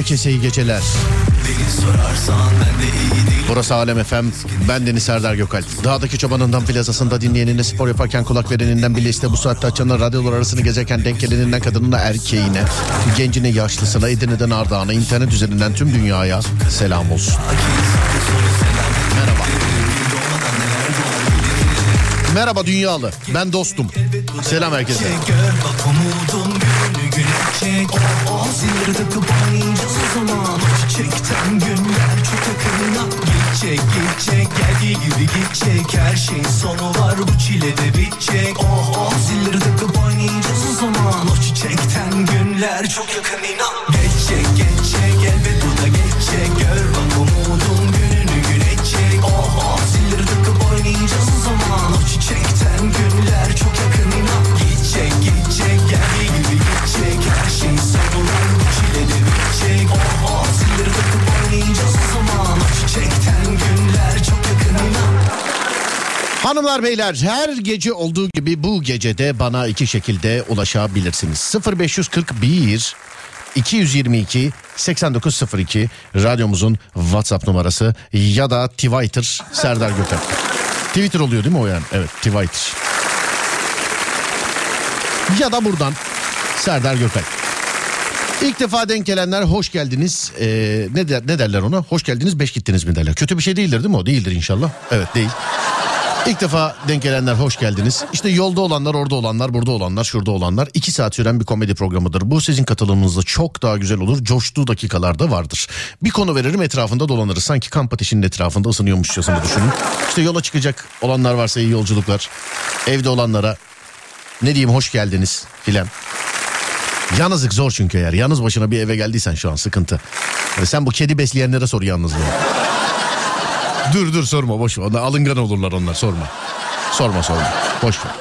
herkese iyi geceler. Burası Alem FM. Ben Deniz Serdar Gökalp. Dağdaki çobanından plazasında dinleyenine spor yaparken kulak vereninden bile bu saatte açanlar radyolar arasını gezerken denk geleninden kadınına erkeğine, gencine yaşlısına, Edirne'den Ardahan'a, internet üzerinden tüm dünyaya selam olsun. Merhaba. Merhaba dünyalı. Ben dostum. Selam herkese. Gör zaman O çiçekten günler çok yakına Gidecek gidecek geldiği gibi gidecek Her şeyin sonu var bu çile de bitecek Hanımlar beyler her gece olduğu gibi bu gecede bana iki şekilde ulaşabilirsiniz. 0541 222 8902 radyomuzun WhatsApp numarası ya da Twitter Serdar Gökalp. Twitter oluyor değil mi o yani? Evet Twitter. Ya da buradan Serdar Gökalp. İlk defa denk gelenler hoş geldiniz. Ee, ne, der, ne derler ona? Hoş geldiniz beş gittiniz mi derler. Kötü bir şey değildir değil mi o? Değildir inşallah. Evet değil. İlk defa denk gelenler hoş geldiniz. İşte yolda olanlar, orada olanlar, burada olanlar, şurada olanlar. iki saat süren bir komedi programıdır. Bu sizin katılımınızla çok daha güzel olur. Coştuğu dakikalarda vardır. Bir konu veririm etrafında dolanırız. Sanki kamp ateşinin etrafında ısınıyormuşçasına düşünün. İşte yola çıkacak olanlar varsa iyi yolculuklar. Evde olanlara ne diyeyim hoş geldiniz filan. Yalnızlık zor çünkü eğer. Yalnız başına bir eve geldiysen şu an sıkıntı. Yani sen bu kedi besleyenlere sor yalnızlığı. Dur dur sorma boş ver. Onlar alıngan olurlar onlar sorma. Sorma sorma. Boş ver.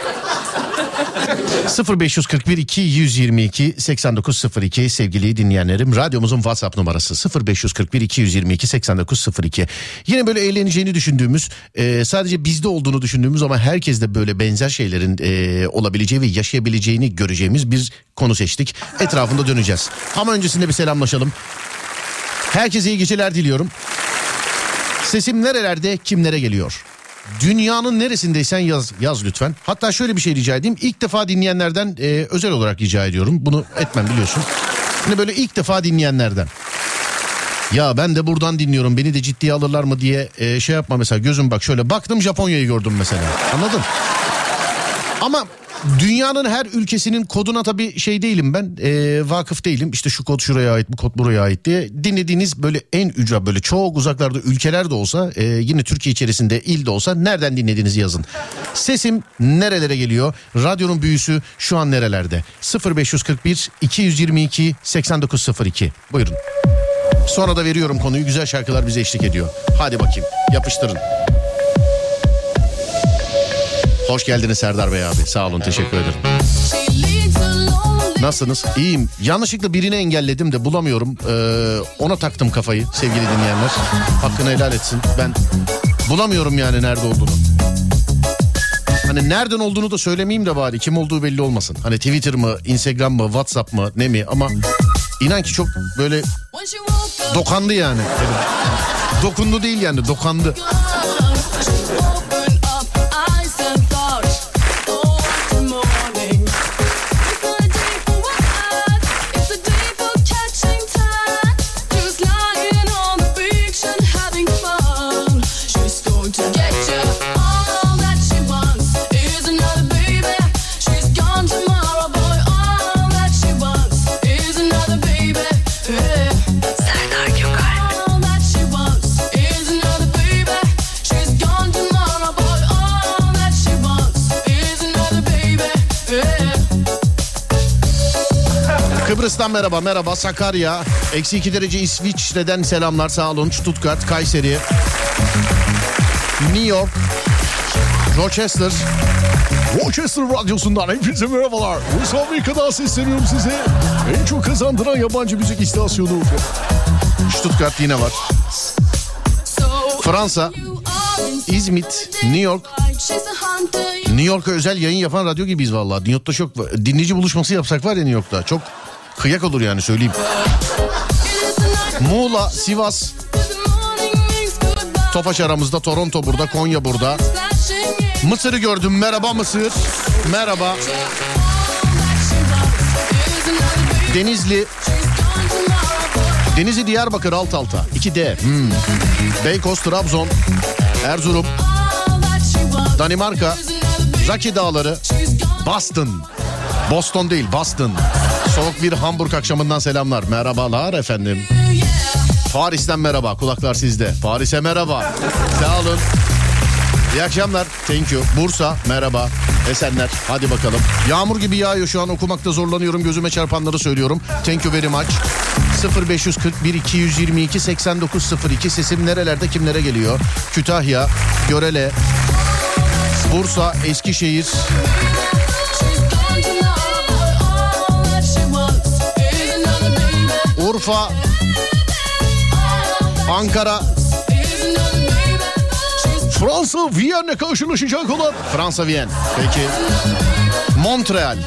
0541 222 8902 sevgili dinleyenlerim radyomuzun WhatsApp numarası 0541 222 8902 yine böyle eğleneceğini düşündüğümüz e, sadece bizde olduğunu düşündüğümüz ama herkes de böyle benzer şeylerin e, olabileceği ve yaşayabileceğini göreceğimiz bir konu seçtik etrafında döneceğiz ama öncesinde bir selamlaşalım herkese iyi geceler diliyorum Sesim nerelerde kimlere geliyor? Dünyanın neresindeysen yaz yaz lütfen. Hatta şöyle bir şey rica edeyim. İlk defa dinleyenlerden e, özel olarak rica ediyorum. Bunu etmem biliyorsun. Hani böyle ilk defa dinleyenlerden. Ya ben de buradan dinliyorum beni de ciddiye alırlar mı diye e, şey yapma mesela gözüm bak şöyle baktım Japonya'yı gördüm mesela anladın? Ama dünyanın her ülkesinin koduna tabii şey değilim ben e, vakıf değilim işte şu kod şuraya ait bu kod buraya ait diye dinlediğiniz böyle en ücra böyle çok uzaklarda ülkeler de olsa e, yine Türkiye içerisinde il de olsa nereden dinlediğinizi yazın. Sesim nerelere geliyor radyonun büyüsü şu an nerelerde 0541 222 8902 buyurun. Sonra da veriyorum konuyu güzel şarkılar bize eşlik ediyor. Hadi bakayım yapıştırın. Hoş geldiniz Serdar Bey abi. Sağ olun teşekkür ederim. Nasılsınız? İyiyim. Yanlışlıkla birini engelledim de bulamıyorum. Ee, ona taktım kafayı sevgili dinleyenler. Hakkını helal etsin. Ben bulamıyorum yani nerede olduğunu. Hani nereden olduğunu da söylemeyeyim de bari kim olduğu belli olmasın. Hani Twitter mı, Instagram mı, WhatsApp mı ne mi ama inan ki çok böyle dokandı yani. Dokundu değil yani dokandı. Kıbrıs'tan merhaba merhaba Sakarya. Eksi 2 derece İsviçre'den selamlar sağ olun. Stuttgart, Kayseri. New York. Rochester. Rochester Radyosu'ndan hepinize merhabalar. Bursa Amerika'dan sesleniyorum size. En çok kazandıran yabancı müzik istasyonu. Stuttgart yine var. Fransa, İzmit, New York. New York'a özel yayın yapan radyo gibiyiz vallahi. New York'ta çok dinleyici buluşması yapsak var ya New York'ta. Çok kıyak olur yani söyleyeyim. Muğla, Sivas, Tofaş aramızda, Toronto burada, Konya burada. Mısır'ı gördüm. Merhaba Mısır. Merhaba. Denizli. Denizli Diyarbakır alt alta. 2D. Hmm. Beykoz Trabzon. Erzurum. Danimarka. Zaki Dağları. Boston. Boston değil Boston. Soğuk bir Hamburg akşamından selamlar. Merhabalar efendim. Paris'ten merhaba. Kulaklar sizde. Paris'e merhaba. Sağ olun. İyi akşamlar. Thank you. Bursa merhaba. Esenler. Hadi bakalım. Yağmur gibi yağıyor şu an okumakta zorlanıyorum. Gözüme çarpanları söylüyorum. Thank you very much. 0541 222 8902 sesim nerelerde kimlere geliyor? Kütahya, Görele, Bursa, Eskişehir, Urfa, Ankara, Fransa Viyen'le karşılaşacak olan Fransa Viyen. Peki. Montreal.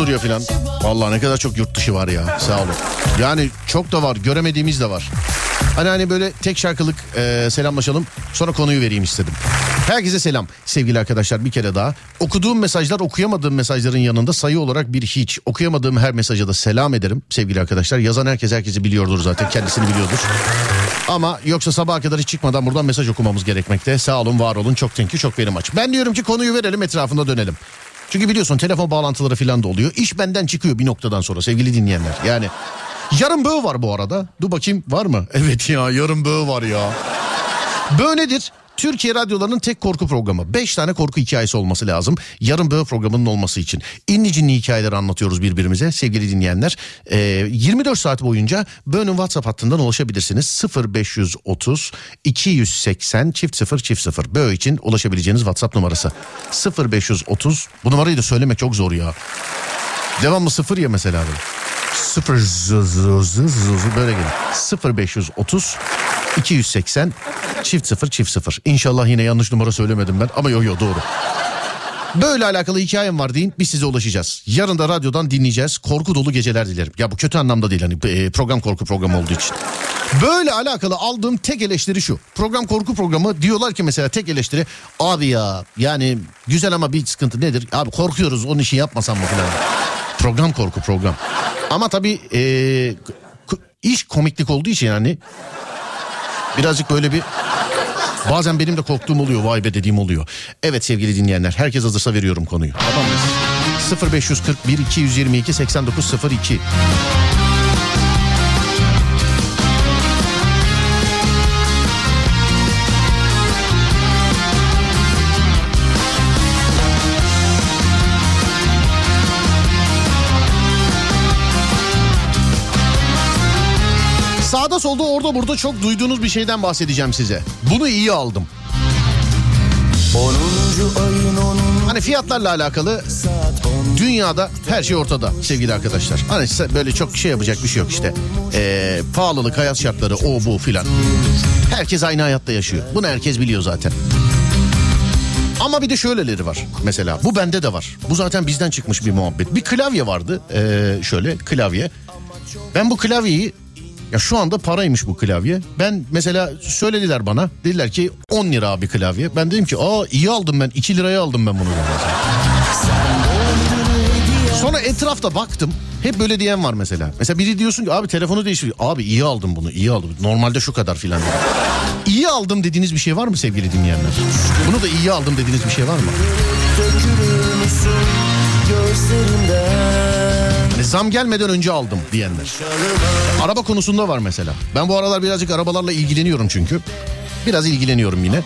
Avusturya filan. Vallahi ne kadar çok yurt dışı var ya. Sağ olun. Yani çok da var. Göremediğimiz de var. Hani hani böyle tek şarkılık e, selamlaşalım. Sonra konuyu vereyim istedim. Herkese selam sevgili arkadaşlar bir kere daha. Okuduğum mesajlar okuyamadığım mesajların yanında sayı olarak bir hiç. Okuyamadığım her mesaja da selam ederim sevgili arkadaşlar. Yazan herkes herkesi biliyordur zaten kendisini biliyordur. Ama yoksa sabaha kadar hiç çıkmadan buradan mesaj okumamız gerekmekte. Sağ olun var olun çok you çok benim aç. Ben diyorum ki konuyu verelim etrafında dönelim. Çünkü biliyorsun telefon bağlantıları falan da oluyor. İş benden çıkıyor bir noktadan sonra sevgili dinleyenler. Yani yarın böğ var bu arada. Dur bakayım var mı? Evet ya yarın böğ var ya. Böğ nedir? Türkiye radyolarının tek korku programı. Beş tane korku hikayesi olması lazım. Yarın böyle programının olması için. İnli cinli hikayeleri anlatıyoruz birbirimize sevgili dinleyenler. Ee, 24 saat boyunca Böğ'ün WhatsApp hattından ulaşabilirsiniz. 0530 280 çift 0 çift 0. Böğ için ulaşabileceğiniz WhatsApp numarası. 0530 bu numarayı da söylemek çok zor ya. Devamlı sıfır ya mesela böyle. Sıfır zı zı zı zı böyle gelir. 0530 280 çift sıfır çift sıfır. İnşallah yine yanlış numara söylemedim ben ama yok yok doğru. Böyle alakalı hikayem var deyin biz size ulaşacağız. Yarın da radyodan dinleyeceğiz. Korku dolu geceler dilerim. Ya bu kötü anlamda değil hani e, program korku programı olduğu için. Böyle alakalı aldığım tek eleştiri şu. Program korku programı diyorlar ki mesela tek eleştiri. Abi ya yani güzel ama bir sıkıntı nedir? Abi korkuyoruz onun işi yapmasam mı falan. Program korku program. Ama tabii e, iş komiklik olduğu için yani birazcık böyle bir bazen benim de korktuğum oluyor vay be dediğim oluyor. Evet sevgili dinleyenler herkes hazırsa veriyorum konuyu. Tamam mı? 0541 222 8902 orada burada çok duyduğunuz bir şeyden bahsedeceğim size. Bunu iyi aldım. Hani fiyatlarla alakalı dünyada her şey ortada sevgili arkadaşlar. Hani böyle çok şey yapacak bir şey yok işte. Ee, pahalılık, hayat şartları, o bu filan. Herkes aynı hayatta yaşıyor. Bunu herkes biliyor zaten. Ama bir de şöyleleri var mesela. Bu bende de var. Bu zaten bizden çıkmış bir muhabbet. Bir klavye vardı. Ee, şöyle klavye. Ben bu klavyeyi ya şu anda paraymış bu klavye. Ben mesela söylediler bana. Dediler ki 10 lira bir klavye. Ben dedim ki aa iyi aldım ben 2 liraya aldım ben bunu. Sonra etrafta baktım. Hep böyle diyen var mesela. Mesela biri diyorsun ki abi telefonu değiştir. Abi iyi aldım bunu iyi aldım. Normalde şu kadar filan. İyi aldım dediğiniz bir şey var mı sevgili dinleyenler? Bunu da iyi aldım dediğiniz bir şey var mı? Gözlerimden Hani zam gelmeden önce aldım diyenler. Araba konusunda var mesela. Ben bu aralar birazcık arabalarla ilgileniyorum çünkü. Biraz ilgileniyorum yine.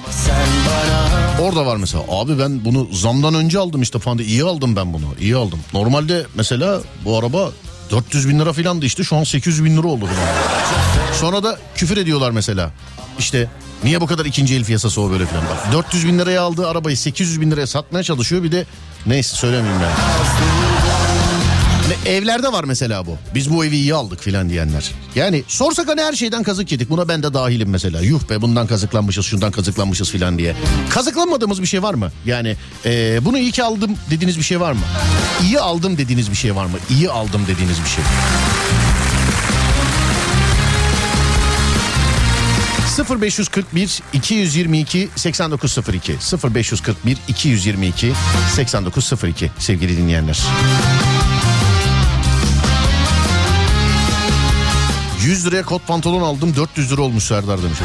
Orada var mesela. Abi ben bunu zamdan önce aldım işte falan. diye. İyi aldım ben bunu. İyi aldım. Normalde mesela bu araba 400 bin lira filandı işte. Şu an 800 bin lira oldu falan. Sonra da küfür ediyorlar mesela. İşte niye bu kadar ikinci el piyasası o böyle filan. Bak 400 bin liraya aldığı arabayı 800 bin liraya satmaya çalışıyor. Bir de neyse söylemeyeyim ben. Evlerde var mesela bu. Biz bu evi iyi aldık filan diyenler. Yani sorsak hani her şeyden kazık yedik. Buna ben de dahilim mesela. Yuh be bundan kazıklanmışız şundan kazıklanmışız filan diye. Kazıklanmadığımız bir şey var mı? Yani e, bunu iyi ki aldım dediğiniz bir şey var mı? İyi aldım dediğiniz bir şey var mı? İyi aldım dediğiniz bir şey. 0541 222 8902 0541 222 8902 sevgili dinleyenler. 100 liraya kot pantolon aldım 400 lira olmuş Serdar demiş.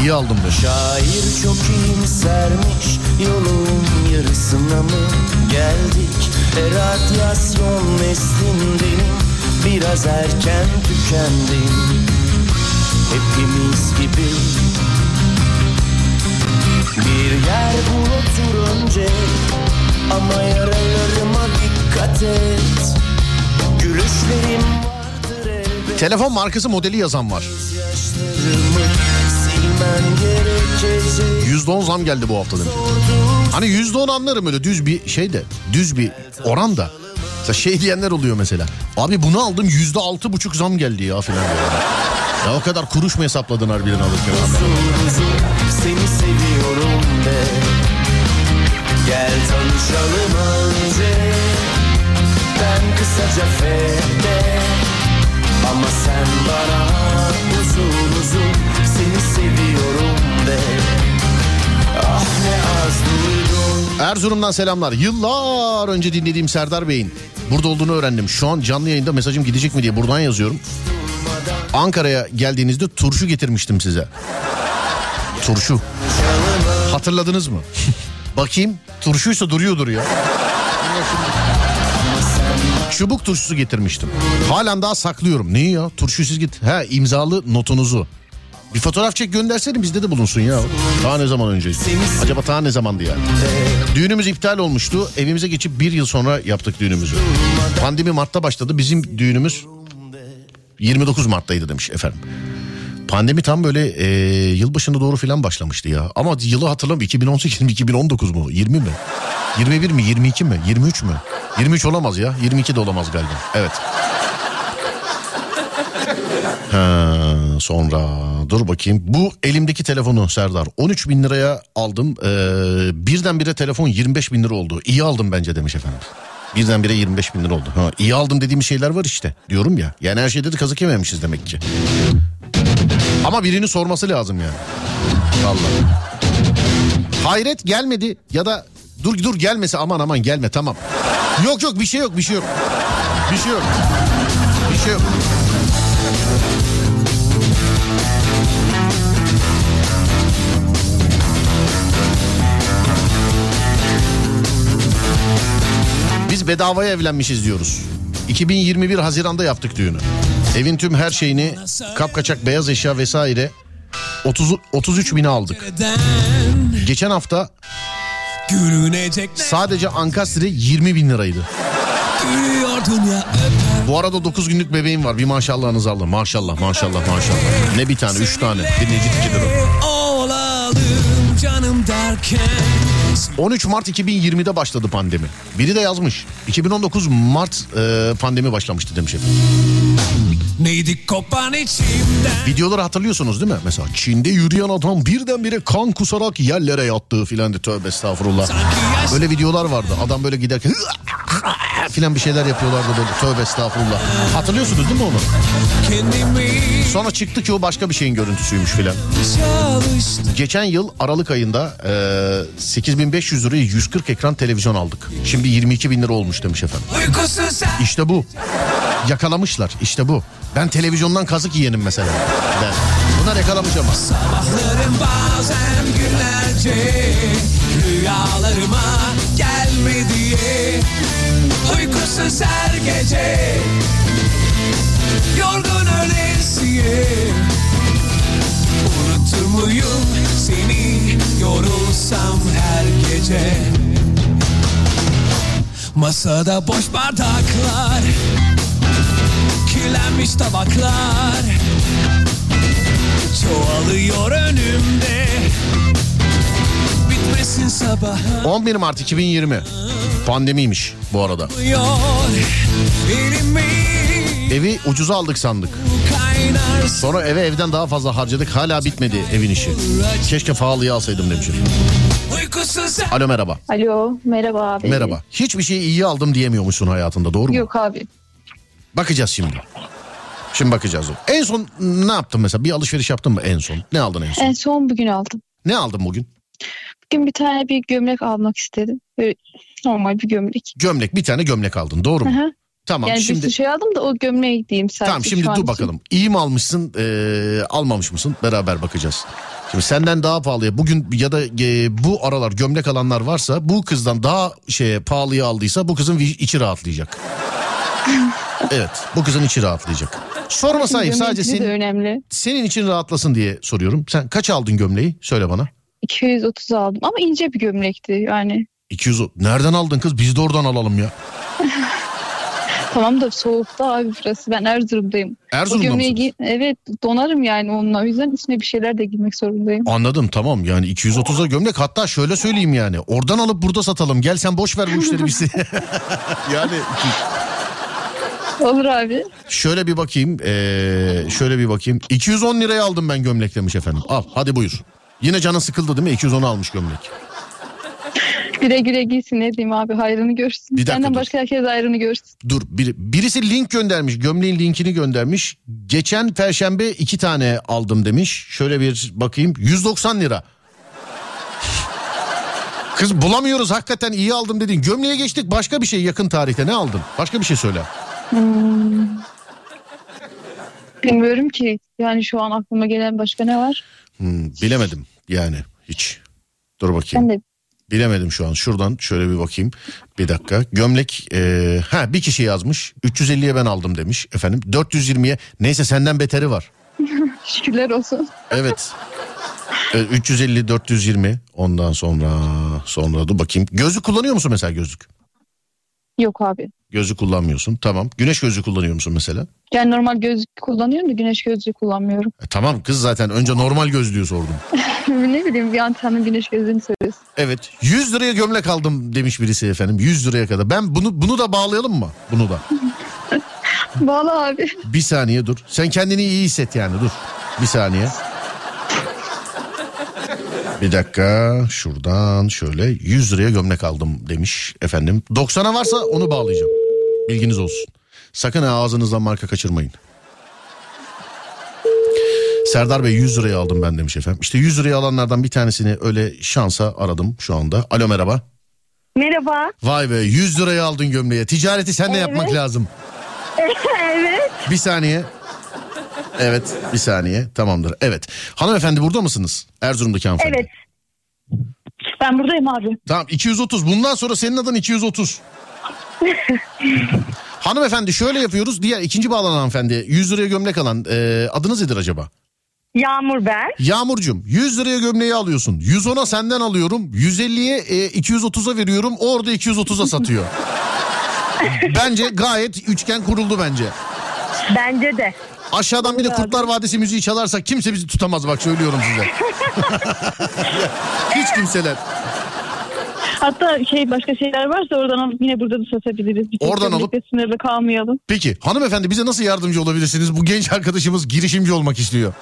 İyi aldım demiş. Şair çok iyimsermiş yolun yarısına mı geldik? E, radyasyon neslindeyim biraz erken tükendim Hepimiz gibi bir yer bul otur önce Ama yaralarıma dikkat et Gülüşlerim Telefon markası modeli yazan var. Gerekecek %10 zam geldi bu hafta demiş. Hani %10 anlarım öyle düz bir şey de düz bir oran da. Mesela şey diyenler oluyor mesela. Abi bunu aldım yüzde altı buçuk zam geldi ya filan. Ya o kadar kuruş mu hesapladın harbiden alırken? Seni seviyorum de Gel tanışalım önce Ben kısaca fede Ama sen bana uzun uzun Seni seviyorum de Ah ne az duydum Erzurum'dan selamlar. Yıllar önce dinlediğim Serdar Bey'in burada olduğunu öğrendim. Şu an canlı yayında mesajım gidecek mi diye buradan yazıyorum. Ankara'ya geldiğinizde turşu getirmiştim size. Turşu. Hatırladınız mı? Bakayım turşuysa duruyordur ya. Çubuk turşusu getirmiştim. Halen daha saklıyorum. Neyi ya? Turşusuz git. Ha imzalı notunuzu. Bir fotoğraf çek göndersene bizde de bulunsun ya. Daha ne zaman önce? Acaba daha ne zamandı yani? Düğünümüz iptal olmuştu. Evimize geçip bir yıl sonra yaptık düğünümüzü. Pandemi Mart'ta başladı. Bizim düğünümüz 29 Mart'taydı demiş efendim. Pandemi tam böyle e, yılbaşına doğru filan başlamıştı ya. Ama yılı hatırlamıyorum 2018 mi 2019 mu 20 mi? 21 mi 22 mi 23 mü? 23 olamaz ya 22 de olamaz galiba. Evet. Ha, sonra dur bakayım. Bu elimdeki telefonu Serdar 13 bin liraya aldım. Ee, birdenbire telefon 25 bin lira oldu. İyi aldım bence demiş efendim. Birdenbire 25 bin lira oldu. Ha, iyi aldım dediğim şeyler var işte diyorum ya. Yani her şeyde de kazık yememişiz demek ki. Ama birini sorması lazım yani. Vallahi. Hayret gelmedi ya da dur dur gelmese aman aman gelme tamam. Yok yok bir şey yok bir şey yok. Bir şey yok. Bir şey yok. Biz bedavaya evlenmişiz diyoruz. 2021 Haziran'da yaptık düğünü. Evin tüm her şeyini kapkaçak beyaz eşya vesaire 30 33 bine aldık. Geçen hafta sadece ankastre 20 bin liraydı. Bu arada 9 günlük bebeğim var. Bir maşallahınızı alın. Maşallah maşallah maşallah. Ne bir tane 3 tane. Bir Necit iki lira. Olalım canım derken 13 Mart 2020'de başladı pandemi. Biri de yazmış. 2019 Mart e, pandemi başlamıştı demiş efendim. Neydi kopan içimden Videoları hatırlıyorsunuz değil mi? Mesela Çin'de yürüyen adam birdenbire kan kusarak yerlere yattığı filan de tövbe estağfurullah. Böyle videolar vardı. Adam böyle giderken filan bir şeyler yapıyorlardı böyle tövbe estağfurullah. Hatırlıyorsunuz değil mi onu? Sonra çıktı ki o başka bir şeyin görüntüsüymüş filan. Geçen yıl Aralık ayında e, 8500 liraya 140 ekran televizyon aldık. Şimdi 22 bin lira olmuş demiş efendim. İşte bu. Yakalamışlar işte bu. Ben televizyondan kazık yiyenim mesela. Ben. Buna reklam yakalamış ama. Sabahlarım bazen günlerce Rüyalarıma gelme diye Uykusuz her gece. Yorgun ölesiye Unutur muyum seni? Yorulsam her gece. Masada boş bardaklar Kirlenmiş tabaklar. Çoğalıyor önümde 11 Mart 2020. Pandemiymiş bu arada. Evi ucuza aldık sandık. Sonra eve evden daha fazla harcadık. Hala bitmedi evin işi. Keşke pahalıya alsaydım demişim. Alo merhaba. Alo merhaba abi. Merhaba. Hiçbir şeyi iyi aldım diyemiyormuşsun hayatında doğru mu? Yok abi. Bakacağız şimdi. Şimdi bakacağız. En son ne yaptın mesela? Bir alışveriş yaptın mı en son? Ne aldın en son? En son bugün aldım. Ne aldın bugün? Bugün bir tane bir gömlek almak istedim. Böyle normal bir gömlek. Gömlek bir tane gömlek aldın doğru mu? Tamam yani bir şimdi sürü şey aldım da o gömleğe gideyim sadece. tamam şimdi dur için. bakalım. İyi mi almışsın eee, almamış mısın? Beraber bakacağız. Şimdi senden daha pahalıya bugün ya da eee, bu aralar gömlek alanlar varsa bu kızdan daha şeye pahalıya aldıysa bu kızın içi rahatlayacak. evet bu kızın içi rahatlayacak. Sorma sahip sadece senin, önemli. senin için rahatlasın diye soruyorum. Sen kaç aldın gömleği? Söyle bana. 230 aldım ama ince bir gömlekti yani. 200 o- nereden aldın kız? Biz de oradan alalım ya. Tamam da soğukta abi burası. Ben Erzurum'dayım. Erzurum'da giy- evet donarım yani onunla. O yüzden içine bir şeyler de giymek zorundayım. Anladım tamam yani 230'a gömlek hatta şöyle söyleyeyim yani oradan alıp burada satalım gel sen boş ver bu işleri biz yani Olur abi. şöyle bir bakayım ee, şöyle bir bakayım 210 liraya aldım ben gömlek demiş efendim al hadi buyur yine canın sıkıldı değil mi 210 almış gömlek Güle güle giysin ne diyeyim abi hayrını görsün. Bir dakika Senden dur. başka herkes hayrını görsün. dur biri, birisi link göndermiş gömleğin linkini göndermiş geçen perşembe iki tane aldım demiş şöyle bir bakayım 190 lira Kız bulamıyoruz hakikaten iyi aldım dedin. Gömleğe geçtik başka bir şey yakın tarihte ne aldın? Başka bir şey söyle. Bilmiyorum ki yani şu an aklıma gelen başka ne var? Hmm, bilemedim yani hiç. Dur bakayım. Ben de Bilemedim şu an. Şuradan şöyle bir bakayım. Bir dakika. Gömlek e, ha bir kişi yazmış. 350'ye ben aldım demiş efendim. 420'ye neyse senden beteri var. şükürler olsun. Evet. E, 350 420 ondan sonra sonra dur bakayım. Gözlük kullanıyor musun mesela gözlük? Yok abi. Gözlük kullanmıyorsun. Tamam. Güneş gözlüğü kullanıyor musun mesela? Yani normal gözlük kullanıyorum da güneş gözlüğü kullanmıyorum. E, tamam kız zaten önce normal gözlüğü sordum. ne bileyim bir an tanrım güneş gözlüğünü söylüyorsun. Evet 100 liraya gömlek aldım demiş birisi efendim 100 liraya kadar. Ben bunu bunu da bağlayalım mı? Bunu da. Bağla abi. Bir saniye dur. Sen kendini iyi hisset yani dur. Bir saniye. Bir dakika şuradan şöyle 100 liraya gömlek aldım demiş efendim. 90'a varsa onu bağlayacağım. Bilginiz olsun. Sakın ha ağzınızdan marka kaçırmayın. Serdar Bey 100 liraya aldım ben demiş efendim. İşte 100 liraya alanlardan bir tanesini öyle şansa aradım şu anda. Alo merhaba. Merhaba. Vay be 100 liraya aldın gömleği. Ticareti sen de yapmak lazım. evet. Bir saniye. Evet bir saniye tamamdır. Evet hanımefendi burada mısınız? Erzurum'daki hanımefendi. Evet. Ben buradayım abi. Tamam 230 bundan sonra senin adın 230. hanımefendi şöyle yapıyoruz. Diğer ikinci bağlanan hanımefendi 100 liraya gömlek alan e, adınız nedir acaba? Yağmur ben. Yağmurcum 100 liraya gömleği alıyorsun. 110'a senden alıyorum. 150'ye e, 230'a veriyorum. Orada 230'a satıyor. bence gayet üçgen kuruldu bence. Bence de. Aşağıdan bir de Kurtlar Vadisi müziği çalarsak kimse bizi tutamaz bak söylüyorum size. Hiç kimseler. Hatta şey başka şeyler varsa oradan alıp yine burada da satabiliriz. Tek Oradan alıp- sınırlı kalmayalım. Peki hanımefendi bize nasıl yardımcı olabilirsiniz? Bu genç arkadaşımız girişimci olmak istiyor.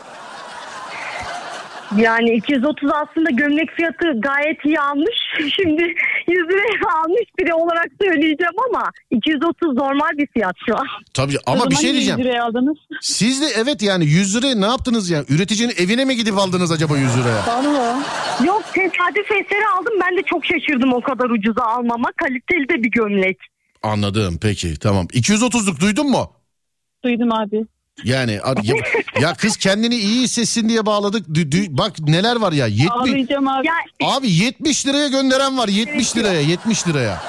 Yani 230 aslında gömlek fiyatı gayet iyi almış. Şimdi 100 liraya almış biri olarak söyleyeceğim ama 230 normal bir fiyat şu an. Tabii ama bir şey diyeceğim. 100 liraya aldınız. Siz de evet yani 100 liraya ne yaptınız ya? Üreticinin evine mi gidip aldınız acaba 100 liraya? Valla. Yok tesadüf eseri aldım. Ben de çok şaşırdım o kadar ucuza almama. Kaliteli de bir gömlek. Anladım peki tamam. 230'luk duydun mu? Duydum abi. Yani ya, ya kız kendini iyi hissetsin diye bağladık. Dü- dü- bak neler var ya. 70 Ağlayacağım abi. Ya Abi 70 liraya gönderen var. 70 liraya, 70 liraya.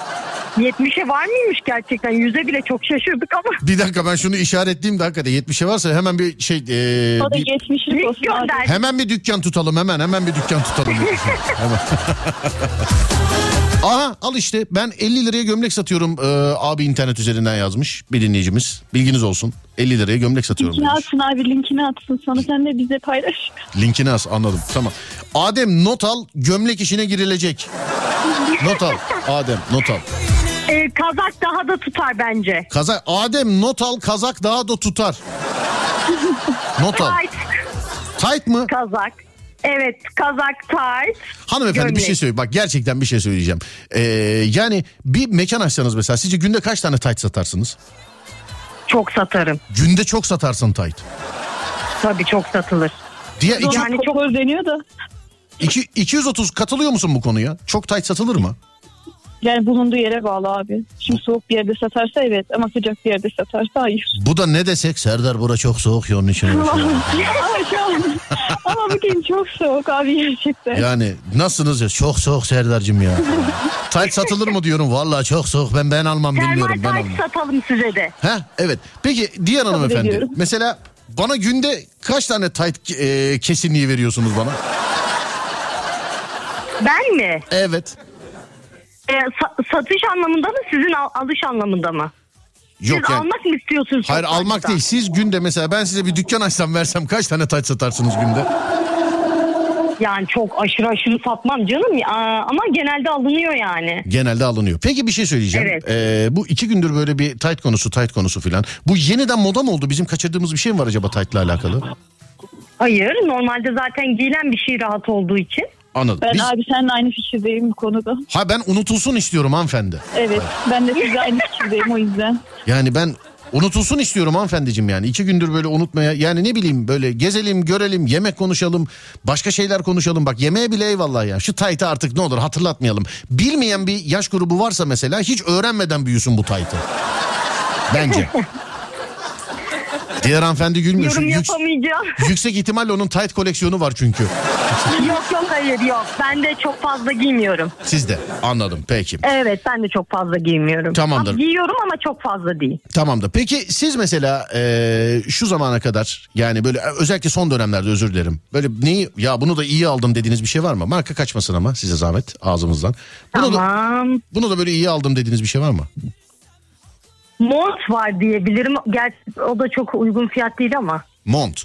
70'e var mıymış gerçekten? Yüze bile çok şaşırdık ama. Bir dakika ben şunu işaretleyeyim de hakikaten 70'e varsa hemen bir şey e, O da bir- geçmişlik Link olsun abi. gönder. hemen bir dükkan tutalım hemen hemen bir dükkan tutalım. hemen. Aha al işte ben 50 liraya gömlek satıyorum e, abi internet üzerinden yazmış bir dinleyicimiz. Bilginiz olsun 50 liraya gömlek satıyorum. Linkini atsın abi linkini atsın sonra sen de bize paylaş. Linkini as anladım tamam. Adem not al gömlek işine girilecek. Not al Adem not al. Ee, kazak daha da tutar bence. Kazak Adem not al kazak daha da tutar. Not al. Tight Tight mı? kazak. Evet kazak tight. Hanımefendi bir Gömlek. şey söyle. Bak gerçekten bir şey söyleyeceğim. Ee, yani bir mekan açsanız mesela sizce günde kaç tane tight satarsınız? Çok satarım. Günde çok satarsın tight. Tabii çok satılır. Diye iki, Yani çok- deniyor da. iki- 230 katılıyor musun bu konuya? Çok tight satılır mı? Yani bulunduğu yere bağlı abi. Şimdi soğuk bir yerde satarsa evet ama sıcak bir yerde satarsa hayır. Bu da ne desek Serdar bura çok soğuk ya onun için. ama bugün çok soğuk abi gerçekten. yani nasılsınız ya? Çok soğuk Serdar'cığım ya. tight satılır mı diyorum. Vallahi çok soğuk. Ben ben almam bilmiyorum. Ben Termal almam. tight satalım size de. Ha evet. Peki diğer hanımefendi. ediyorum. Mesela bana günde kaç tane tight e, kesinliği veriyorsunuz bana? Ben mi? Evet. Sa- satış anlamında mı sizin al- alış anlamında mı? Yok Siz yani. almak mı istiyorsunuz? Hayır satışta? almak değil. Siz günde mesela ben size bir dükkan açsam versem kaç tane taç satarsınız günde? Yani çok aşırı aşırı satmam canım. Aa, ama genelde alınıyor yani. Genelde alınıyor. Peki bir şey söyleyeceğim. Evet. Ee, bu iki gündür böyle bir tight konusu tight konusu filan. Bu yeniden moda mı oldu? Bizim kaçırdığımız bir şey mi var acaba tight'la alakalı? Hayır normalde zaten giyilen bir şey rahat olduğu için. Anladım. Ben Biz, abi seninle aynı fikirdeyim bu konuda. ha ben unutulsun istiyorum hanımefendi. Evet ben de sizle aynı fikirdeyim o yüzden. Yani ben unutulsun istiyorum hanımefendiciğim yani. iki gündür böyle unutmaya yani ne bileyim böyle gezelim görelim yemek konuşalım başka şeyler konuşalım. Bak yemeğe bile eyvallah ya şu taytı artık ne olur hatırlatmayalım. Bilmeyen bir yaş grubu varsa mesela hiç öğrenmeden büyüsün bu taytı. Bence. Diğer hanımefendi gülmüyor. Yorum yük- yapamayacağım. yüksek ihtimalle onun tight koleksiyonu var çünkü. yok yok hayır yok. Ben de çok fazla giymiyorum. Sizde anladım peki. Evet ben de çok fazla giymiyorum. Tamamdır. Ama giyiyorum ama çok fazla değil. Tamamdır. Peki siz mesela e, şu zamana kadar yani böyle özellikle son dönemlerde özür dilerim. Böyle neyi ya bunu da iyi aldım dediğiniz bir şey var mı? Marka kaçmasın ama size zahmet ağzımızdan. Bunu da, Tamam. bunu da böyle iyi aldım dediğiniz bir şey var mı? Mont var diyebilirim. Gerçi o da çok uygun fiyat değil ama. Mont.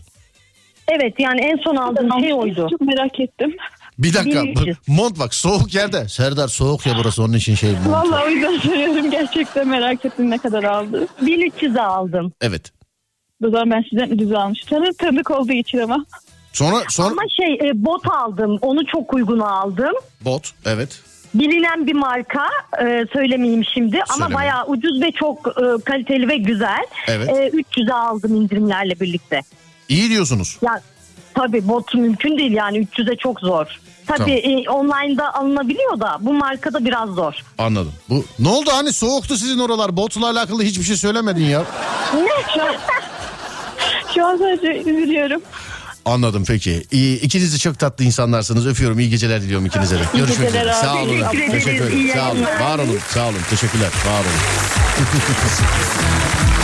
Evet yani en son aldığım şey oydu. Çok merak ettim. Bir dakika. 1300. Mont bak soğuk yerde. Serdar soğuk ya burası onun için şey mont. Vallahi o yüzden soruyorum gerçekten merak ettim ne kadar aldı. 1300'e aldım. Evet. O zaman ben sizden ucuz almıştım. Tanı, tanıdık olduğu için ama. Sonra sonra Ama şey e, bot aldım. Onu çok uyguna aldım. bot evet. Bilinen bir marka e, söylemeyeyim şimdi ama Söylemeyin. bayağı ucuz ve çok e, kaliteli ve güzel. Evet. E, 300'e aldım indirimlerle birlikte. İyi diyorsunuz. Ya tabii bot mümkün değil yani 300'e çok zor. Tabii e, online'da alınabiliyor da bu markada biraz zor. Anladım. Bu ne oldu hani soğuktu sizin oralar. Botla alakalı hiçbir şey söylemedin ya. Şu an, şu an sadece üzülüyorum. Anladım peki. İyi, ikiniz de çok tatlı insanlarsınız. Öpüyorum. İyi geceler diliyorum ikinize de. Görüşmek üzere. Sağ olun. Teşekkür. Teşekkür ederim. Sağ olun. Var olun. Sağ olun. Teşekkürler. Var olun.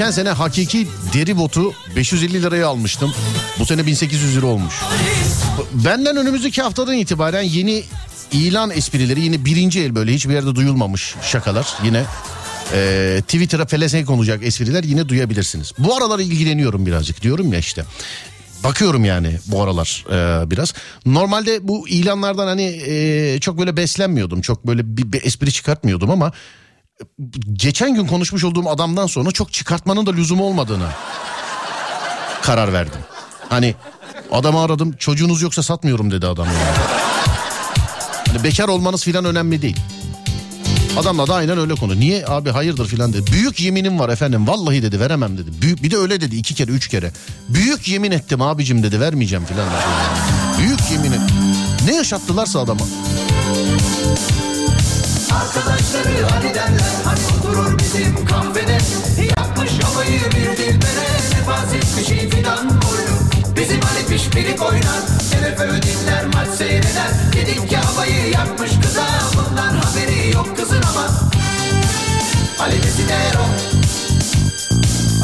Geçen sene hakiki deri botu 550 liraya almıştım. Bu sene 1800 lira olmuş. Benden önümüzdeki haftadan itibaren yeni ilan esprileri yine birinci el böyle hiçbir yerde duyulmamış şakalar yine e, Twitter'a pelesenk olacak espriler yine duyabilirsiniz. Bu aralar ilgileniyorum birazcık diyorum ya işte. Bakıyorum yani bu aralar e, biraz. Normalde bu ilanlardan hani e, çok böyle beslenmiyordum. Çok böyle bir, bir espri çıkartmıyordum ama geçen gün konuşmuş olduğum adamdan sonra çok çıkartmanın da lüzumu olmadığını karar verdim. Hani adamı aradım çocuğunuz yoksa satmıyorum dedi adam yani. Hani bekar olmanız filan önemli değil. Adamla da aynen öyle konu. Niye abi hayırdır filan dedi. Büyük yeminim var efendim vallahi dedi veremem dedi. Büyük, bir de öyle dedi iki kere üç kere. Büyük yemin ettim abicim dedi vermeyeceğim filan. Büyük yemin ettim. Ne yaşattılarsa adama. Arkadaşları hadi derler Hani oturur bizim kahvede. Yapmış havayı bir dilbere Sefaset bir şey fidan boylu Bizim Ali pişpirik oynar MFÖ dinler maç seyreder. Dedik ki havayı yapmış kıza Bundan haberi yok kızın ama. Ali Desidero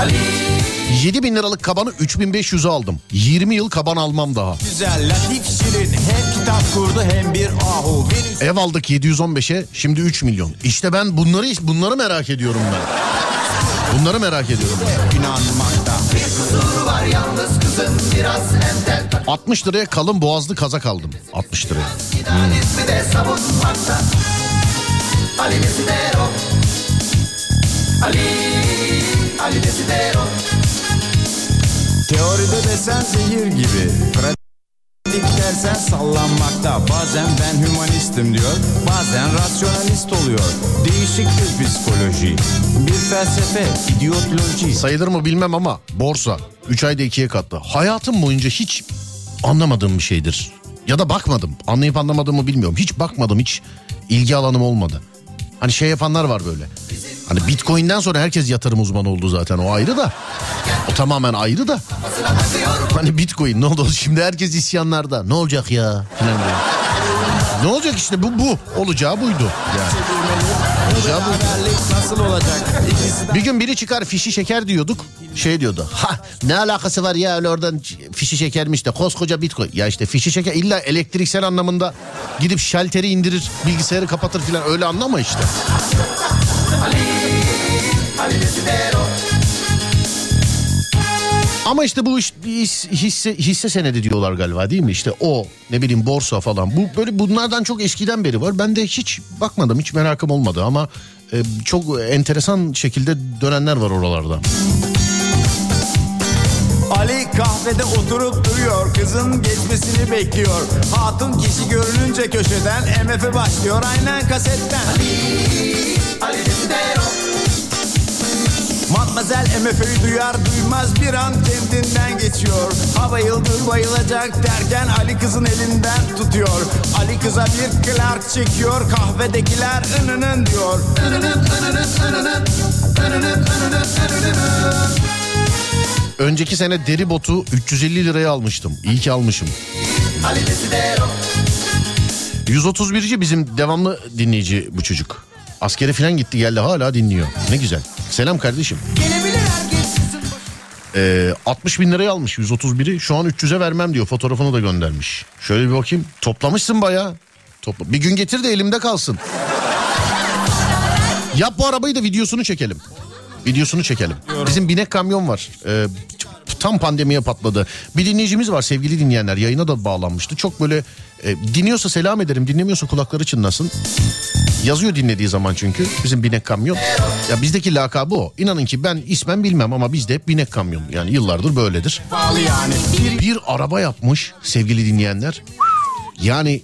Ali 7 bin liralık kabanı 3500'e aldım. 20 yıl kaban almam daha. Güzel, latif, şirin. Hem kitap kurdu hem bir ahu. Venüs Ev aldık 715'e şimdi 3 milyon. İşte ben bunları bunları merak ediyorum ben. Bunları merak ediyorum inanmakta. Bir kusuru var yalnız kızın Biraz entel 60 liraya kalın boğazlı kazak aldım. 60 liraya. Ali Ali Desidero Teoride desen zehir gibi. Pratik dersen sallanmakta. Bazen ben hümanistim diyor. Bazen rasyonalist oluyor. Değişik bir psikoloji. Bir felsefe, idiotloji. Sayılır mı bilmem ama borsa 3 ayda ikiye katlı. Hayatım boyunca hiç anlamadığım bir şeydir. Ya da bakmadım. Anlayıp anlamadığımı bilmiyorum. Hiç bakmadım. Hiç ilgi alanım olmadı. Hani şey yapanlar var böyle. Hani Bitcoin'den sonra herkes yatırım uzmanı oldu zaten. O ayrı da. O tamamen ayrı da. Hani Bitcoin ne oldu? Şimdi herkes isyanlarda. Ne olacak ya? Ne olacak işte bu bu. Olacağı buydu. Yani. Beraberlik nasıl olacak? Bir gün biri çıkar fişi şeker diyorduk. Şey diyordu. Ha ne alakası var ya öyle oradan fişi şekermiş de koskoca bitcoin. Ya işte fişi şeker illa elektriksel anlamında gidip şalteri indirir bilgisayarı kapatır filan öyle anlama işte. Ali Desidero Ama işte bu iş, his- hisse, hisse senedi diyorlar galiba değil mi? İşte o ne bileyim borsa falan. Bu böyle bunlardan çok eskiden beri var. Ben de hiç bakmadım hiç merakım olmadı ama e, çok enteresan şekilde dönenler var oralarda. Ali kahvede oturup duruyor. Kızın geçmesini bekliyor. Hatun kişi görününce köşeden MF başlıyor aynen kasetten. Ali Desidero Matmazel MF'yi duyar duymaz bir an kendinden geçiyor. Ha bayıldı bayılacak derken Ali kızın elinden tutuyor. Ali kıza bir Clark çekiyor kahvedekiler ınının diyor. Önceki sene deri botu 350 liraya almıştım. İyi ki almışım. Ali Desidero 131'ci bizim devamlı dinleyici bu çocuk. Askere falan gitti geldi hala dinliyor. Ne güzel. Selam kardeşim. Ee, 60 bin liraya almış 131'i. Şu an 300'e vermem diyor. Fotoğrafını da göndermiş. Şöyle bir bakayım. Toplamışsın bayağı. Topla. Bir gün getir de elimde kalsın. Yap bu arabayı da videosunu çekelim. Videosunu çekelim. Bizim binek kamyon var. Ee, tam pandemiye patladı. Bir dinleyicimiz var sevgili dinleyenler. Yayına da bağlanmıştı. Çok böyle e, dinliyorsa selam ederim. Dinlemiyorsa kulakları çınlasın. Yazıyor dinlediği zaman çünkü bizim binek kamyon. Ya bizdeki lakabı o. İnanın ki ben ismen bilmem ama bizde hep binek kamyon. Yani yıllardır böyledir. Bir araba yapmış sevgili dinleyenler. Yani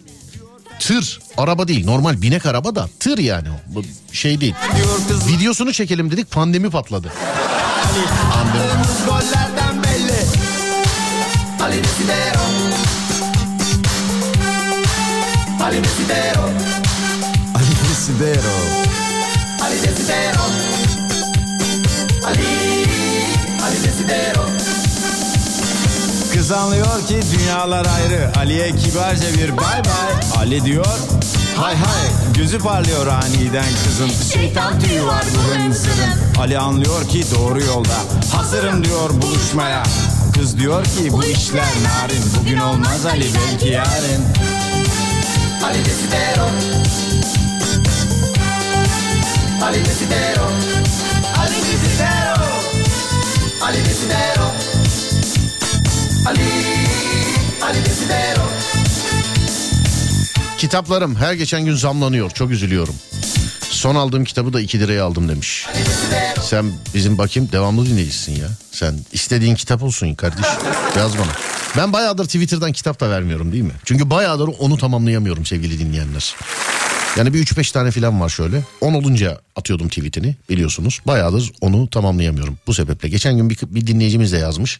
tır araba değil normal binek araba da tır yani o. Bu şey değil. Videosunu çekelim dedik pandemi patladı. Ali Desidero Ali Desidero Desidero. Ali Desidero Ali Ali Desidero Kız anlıyor ki dünyalar ayrı. Ali'ye kibarca bir bay bay. Ali diyor hay hay. Gözü parlıyor aniden kızın. Şeytan tüyü var bu hınzırın. Ali anlıyor ki doğru yolda. Hazırım diyor buluşmaya. Kız diyor ki bu işler narin. Bugün olmaz Ali belki yarın. Ali Desidero Ali Desidero Ali Desidero Ali Desidero Ali Ali Desidero Kitaplarım her geçen gün zamlanıyor. Çok üzülüyorum. Son aldığım kitabı da 2 liraya aldım demiş. Sen bizim bakayım devamlı dinleyicisin ya. Sen istediğin kitap olsun kardeş. Yaz bana. Ben bayağıdır Twitter'dan kitap da vermiyorum değil mi? Çünkü bayağıdır onu tamamlayamıyorum sevgili dinleyenler. Yani bir 3-5 tane falan var şöyle. 10 olunca atıyordum tweetini biliyorsunuz. Bayağıdır onu tamamlayamıyorum. Bu sebeple geçen gün bir, bir dinleyicimiz de yazmış.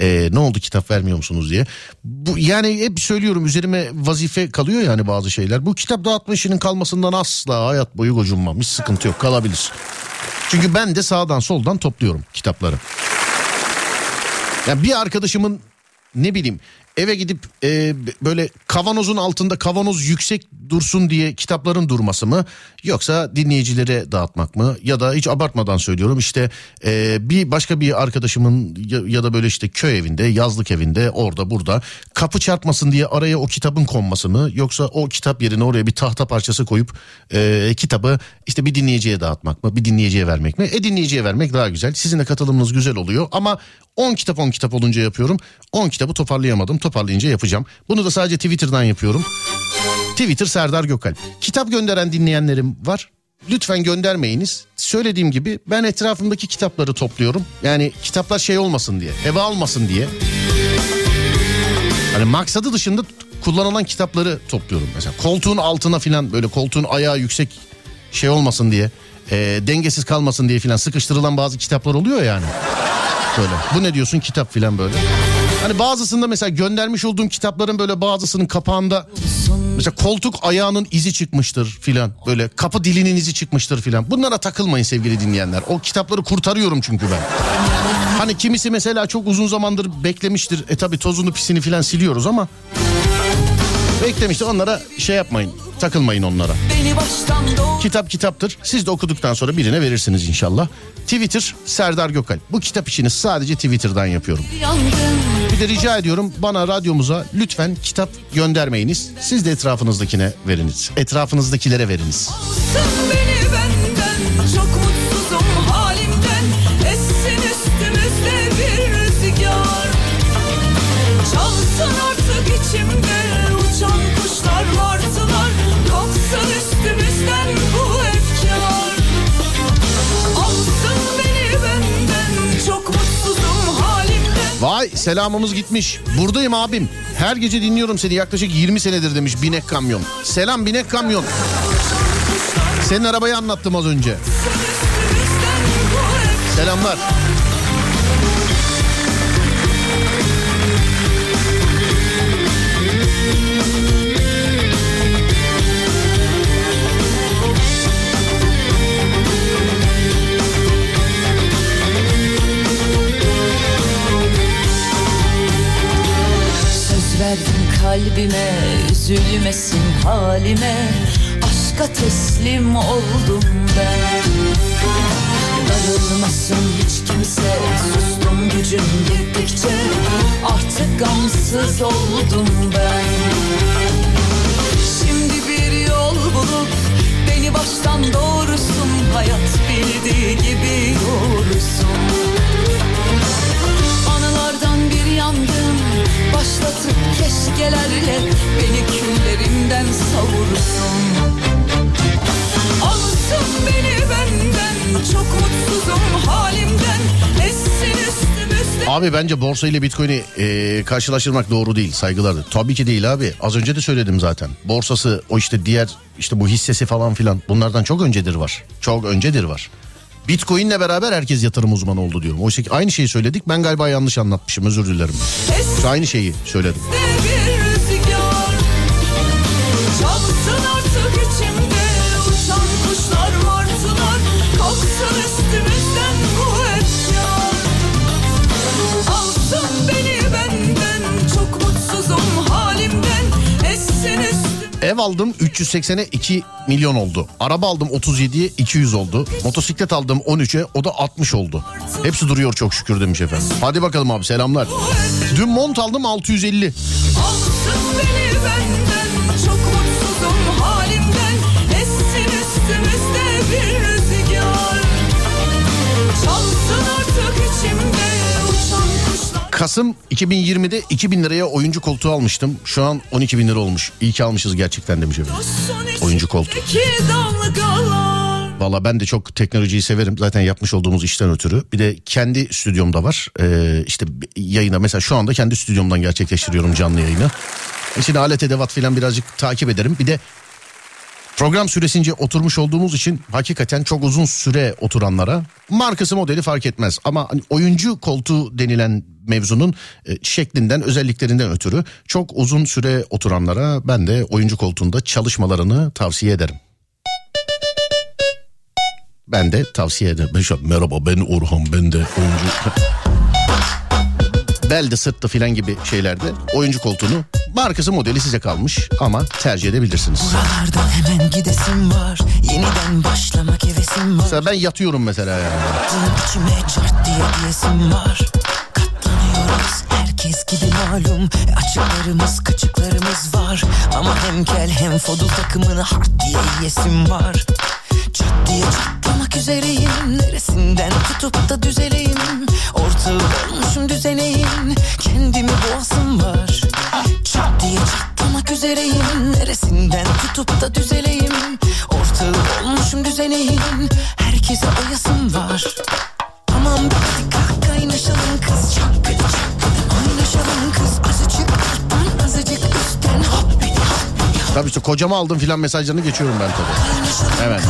Ee, ne oldu kitap vermiyor musunuz diye. Bu yani hep söylüyorum üzerime vazife kalıyor yani bazı şeyler. Bu kitap dağıtma işinin kalmasından asla hayat boyu gocunmam. Hiç sıkıntı yok kalabilir. Çünkü ben de sağdan soldan topluyorum kitapları. Yani bir arkadaşımın ne bileyim eve gidip e, böyle kavanozun altında kavanoz yüksek dursun diye kitapların durması mı? Yoksa dinleyicilere dağıtmak mı? Ya da hiç abartmadan söylüyorum işte e, bir başka bir arkadaşımın ya, ya da böyle işte köy evinde yazlık evinde orada burada kapı çarpmasın diye araya o kitabın konması mı? Yoksa o kitap yerine oraya bir tahta parçası koyup e, kitabı işte bir dinleyiciye dağıtmak mı? Bir dinleyiciye vermek mi? E dinleyiciye vermek daha güzel. Sizin de katılımınız güzel oluyor ama 10 kitap 10 kitap olunca yapıyorum. 10 kitabı toparlayamadım. Toparlayınca yapacağım. Bunu da sadece Twitter'dan yapıyorum Twitter Serdar Gökalp. Kitap gönderen dinleyenlerim var. Lütfen göndermeyiniz. Söylediğim gibi ben etrafımdaki kitapları topluyorum. Yani kitaplar şey olmasın diye, eve almasın diye. Hani maksadı dışında kullanılan kitapları topluyorum. Mesela koltuğun altına filan böyle koltuğun ayağı yüksek şey olmasın diye. e, dengesiz kalmasın diye filan sıkıştırılan bazı kitaplar oluyor yani. Böyle. Bu ne diyorsun kitap filan böyle. Hani bazısında mesela göndermiş olduğum kitapların böyle bazısının kapağında mesela koltuk ayağının izi çıkmıştır filan. Böyle kapı dilinin izi çıkmıştır filan. Bunlara takılmayın sevgili dinleyenler. O kitapları kurtarıyorum çünkü ben. Hani kimisi mesela çok uzun zamandır beklemiştir. E tabi tozunu pisini filan siliyoruz ama beklemiştir. Onlara şey yapmayın. Takılmayın onlara. Kitap kitaptır. Siz de okuduktan sonra birine verirsiniz inşallah. Twitter Serdar Gökalp. Bu kitap işini sadece Twitter'dan yapıyorum. yandın De rica ediyorum bana radyomuza lütfen kitap göndermeyiniz. Siz de etrafınızdakine veriniz. Etrafınızdakilere veriniz. Çok Vay selamımız gitmiş. Buradayım abim. Her gece dinliyorum seni yaklaşık 20 senedir demiş binek kamyon. Selam binek kamyon. Senin arabayı anlattım az önce. Selamlar. Kalbime üzülmesin halime. Aşka teslim oldum ben. Darılmasın hiç kimse Sustum gücüm gittikçe Artık gamsız oldum ben. Şimdi bir yol bulup Beni baştan doğrusun. Hayat bildiği gibi doğrusun. Anılardan bir yandım Başlatıp keşkelerle Beni küllerimden savursun Alsın beni benden Çok mutsuzum halimden Essin Abi bence borsa ile bitcoin'i e, karşılaştırmak doğru değil saygılardır. Tabii ki değil abi. Az önce de söyledim zaten. Borsası o işte diğer işte bu hissesi falan filan bunlardan çok öncedir var. Çok öncedir var. Bitcoin'le beraber herkes yatırım uzmanı oldu diyorum. Oysa ki aynı şeyi söyledik. Ben galiba yanlış anlatmışım. Özür dilerim. Aynı şeyi söyledim. bir Ev aldım 380'e 2 milyon oldu. Araba aldım 37'ye 200 oldu. Motosiklet aldım 13'e o da 60 oldu. Hepsi duruyor çok şükür demiş efendim. Hadi bakalım abi selamlar. Dün mont aldım 650. Alsın beni benden Kasım 2020'de 2000 liraya oyuncu koltuğu almıştım. Şu an 12 bin lira olmuş. İyi ki almışız gerçekten demiş efendim. Oyuncu koltuğu. Valla ben de çok teknolojiyi severim. Zaten yapmış olduğumuz işten ötürü. Bir de kendi stüdyomda var. Ee, işte yayına mesela şu anda kendi stüdyomdan gerçekleştiriyorum canlı yayını. E Şimdi alet edevat falan birazcık takip ederim. Bir de Program süresince oturmuş olduğumuz için hakikaten çok uzun süre oturanlara markası modeli fark etmez. Ama hani oyuncu koltuğu denilen mevzunun e, şeklinden özelliklerinden ötürü çok uzun süre oturanlara ben de oyuncu koltuğunda çalışmalarını tavsiye ederim. Ben de tavsiye ederim. Ben şu Merhaba ben Orhan ben de oyuncu. Belde sırtlı filan gibi şeylerde oyuncu koltuğunu markası modeli size kalmış ama tercih edebilirsiniz. Buralardan hemen gidesim var Yeniden başlamak hevesim var Mesela ben yatıyorum mesela yani. Attığım içime çart diye diyesim var Katlanıyoruz herkes gibi malum. E, Açıklarımız kaçıklarımız var. Ama hem kel hem fodul takımını hard diye yiyesim var. Çat diye çatlamak üzereyim. Neresinden tutup da düzeleyim? Ortağı olmuşum düzeneyim Kendimi boğasım var. Çat diye çatlamak üzereyim. Neresinden tutup da düzeleyim? Ortağı olmuşum düzeneyim Herkese oyasım var. Tamam hadi kalk kaynaşalım kız Çakkıdı Tabii işte kocama aldım filan mesajlarını geçiyorum ben tabii. Kaynaşalım Evet.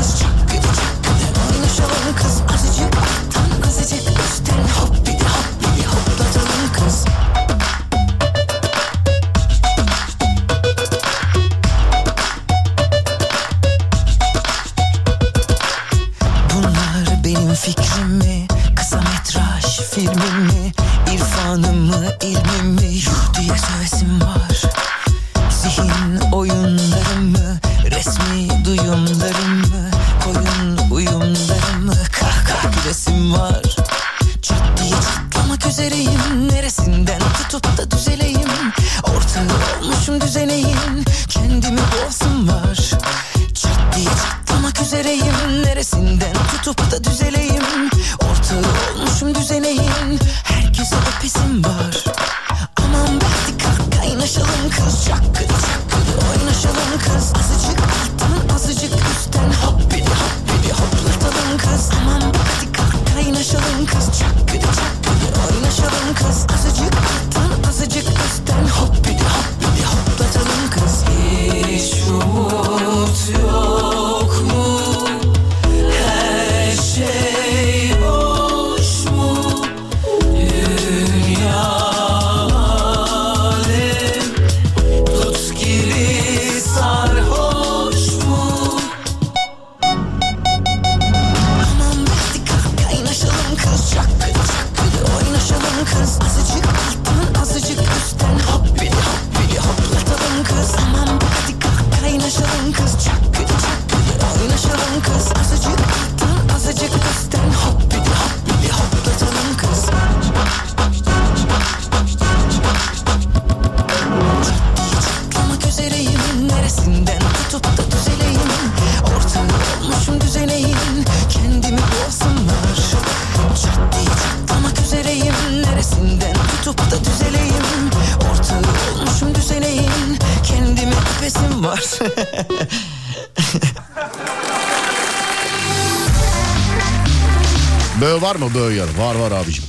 Var var abicim.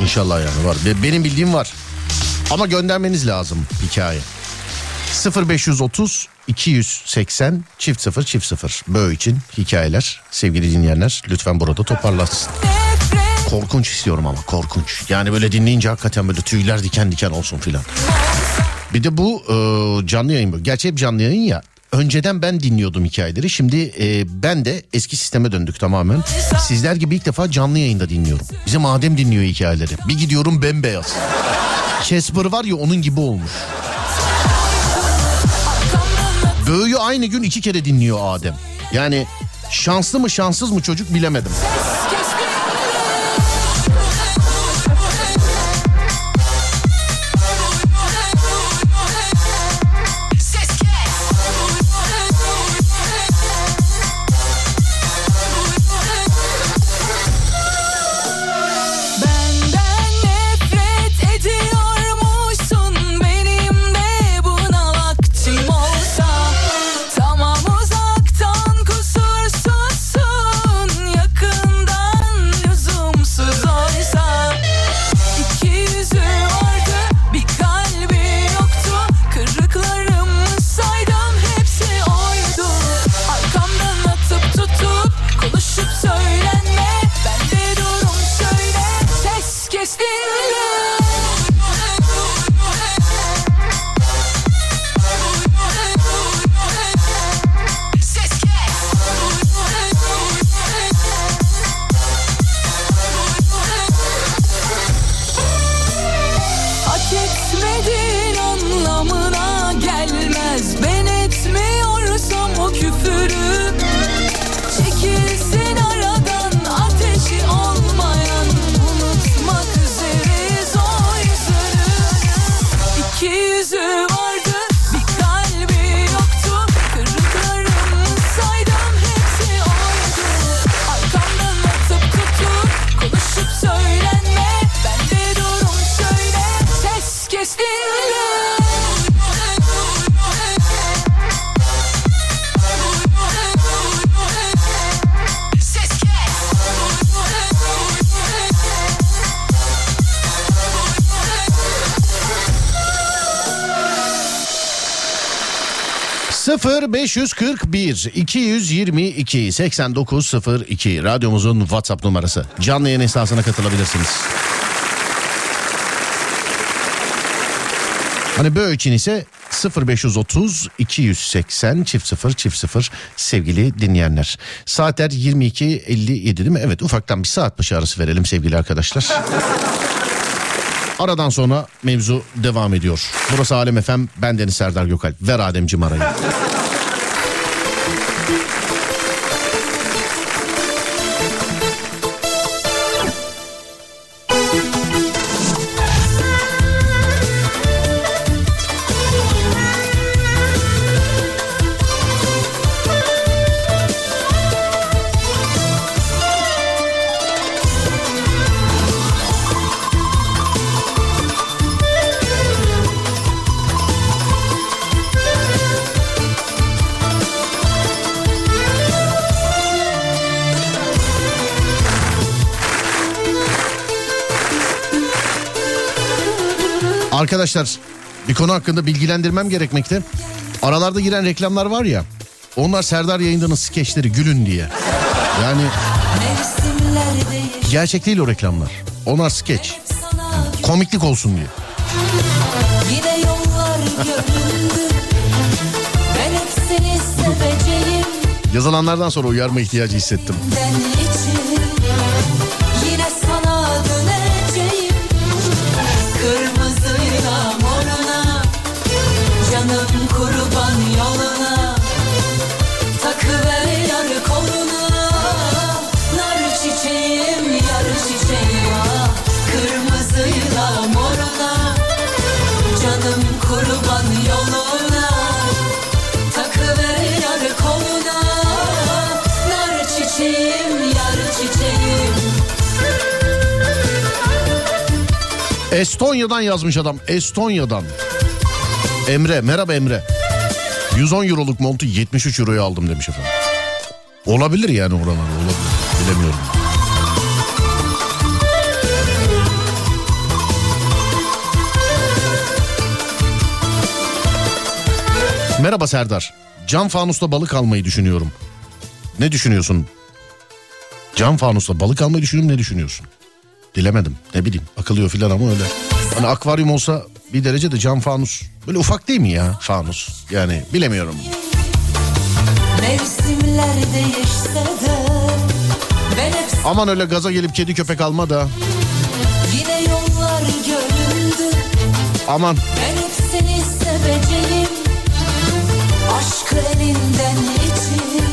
İnşallah yani var. Be- Benim bildiğim var. Ama göndermeniz lazım hikaye. 0530 280 çift 0 çift 0 böğ için hikayeler sevgili dinleyenler lütfen burada toparlansın. Korkunç istiyorum ama korkunç. Yani böyle dinleyince hakikaten böyle tüyler diken diken olsun filan. Bir de bu e, canlı yayın. Gerçi hep canlı yayın ya. Önceden ben dinliyordum hikayeleri. Şimdi e, ben de eski sisteme döndük tamamen. Sizler gibi ilk defa canlı yayında dinliyorum. Bizim Adem dinliyor hikayeleri. Bir gidiyorum bembeyaz. Casper var ya onun gibi olmuş. Böğü aynı gün iki kere dinliyor Adem. Yani şanslı mı şanssız mı çocuk bilemedim. 0 541 222 8902 radyomuzun WhatsApp numarası. Canlı yayın esnasına katılabilirsiniz. Hani böyle için ise 0530 280 çift 0 çift 0 sevgili dinleyenler. Saatler 22.57 değil mi? Evet ufaktan bir saat başı arası verelim sevgili arkadaşlar. Aradan sonra mevzu devam ediyor. Burası Alem Efem, ben Deniz Serdar Gökalp. Ver Ademciğim arayı. Thank you. Arkadaşlar bir konu hakkında bilgilendirmem gerekmekte. Aralarda giren reklamlar var ya. Onlar Serdar yayındanın skeçleri gülün diye. Yani gerçek değil o reklamlar. Onlar skeç. Komiklik olsun diye. Yine yollar göründü Ben hep seni seveceğim Yazılanlardan sonra uyarma ihtiyacı hissettim. Den için Estonya'dan yazmış adam. Estonya'dan. Emre merhaba Emre. 110 euroluk montu 73 euroya aldım demiş efendim. Olabilir yani oralar olabilir. Bilemiyorum. Merhaba Serdar. Cam fanusta balık almayı düşünüyorum. Ne düşünüyorsun? Cam fanusta balık almayı düşünüyorum ne düşünüyorsun? Dilemedim ne bileyim akılıyor filan ama öyle. Hani akvaryum olsa bir derece de cam fanus. Böyle ufak değil mi ya fanus? Yani bilemiyorum. Mevsimler değişse de Ben hep Aman öyle gaza gelip kedi köpek alma da. yine yollar göründü Aman Ben hep seni seveceğim Aşkı elinden için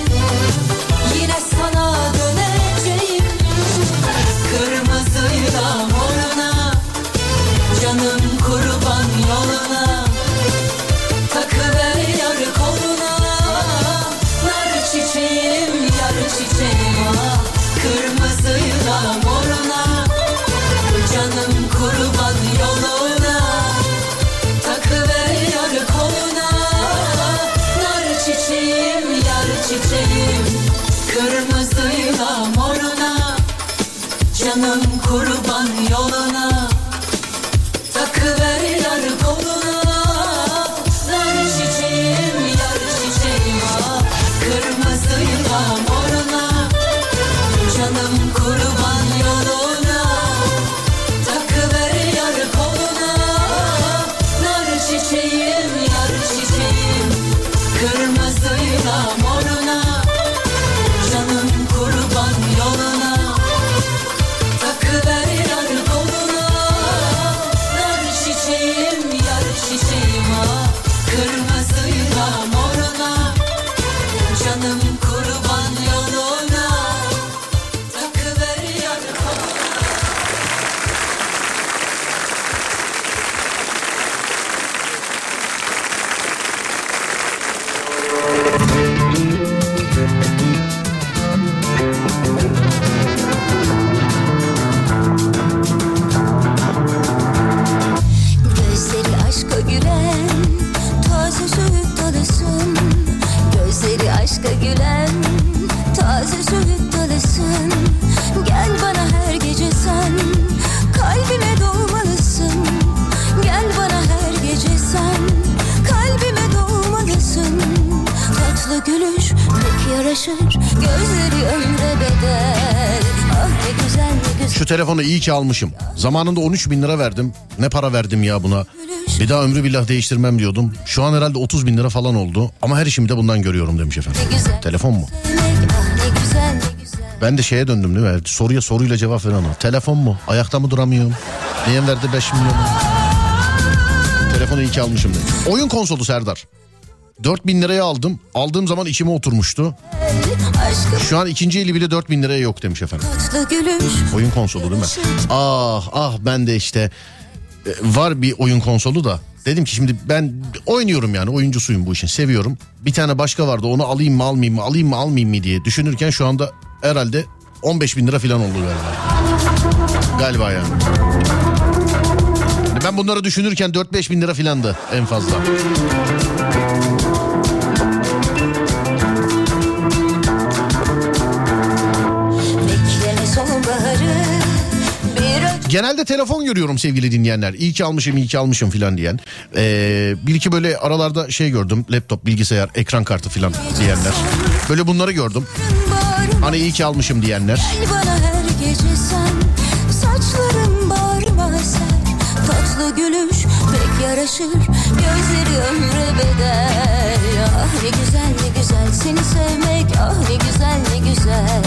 iyi ki almışım. Zamanında 13 bin lira verdim. Ne para verdim ya buna. Bir daha ömrü billah değiştirmem diyordum. Şu an herhalde 30 bin lira falan oldu. Ama her işimi de bundan görüyorum demiş efendim. Telefon mu? Ben de şeye döndüm değil mi? Soruya soruyla cevap veren o. Telefon mu? Ayakta mı duramıyorum? Niye verdi 5 milyon? Telefonu iyi ki almışım demiş. Oyun konsolu Serdar. 4 bin liraya aldım. Aldığım zaman içime oturmuştu. Şu an ikinci eli bile 4 bin liraya yok demiş efendim. Oyun konsolu değil mi? Ah ah ben de işte e, var bir oyun konsolu da. Dedim ki şimdi ben oynuyorum yani oyuncusuyum bu işin seviyorum. Bir tane başka vardı onu alayım mı almayayım mı alayım mı almayayım mı diye düşünürken şu anda herhalde 15 bin lira falan oldu galiba. Galiba. Yani Ben bunları düşünürken 4-5 bin lira filandı en fazla. Genelde telefon görüyorum sevgili dinleyenler. İyi ki almışım, iyi ki almışım filan diyen. Ee, bir iki böyle aralarda şey gördüm. Laptop, bilgisayar, ekran kartı filan diyenler. Böyle bunları gördüm. Hani iyi ki almışım diyenler. Saçlarım bağrıma Tatlı gülüş pek yaraşır Gözleri ömre bedel Ah ne güzel ne güzel seni sevmek Ah ne güzel ne güzel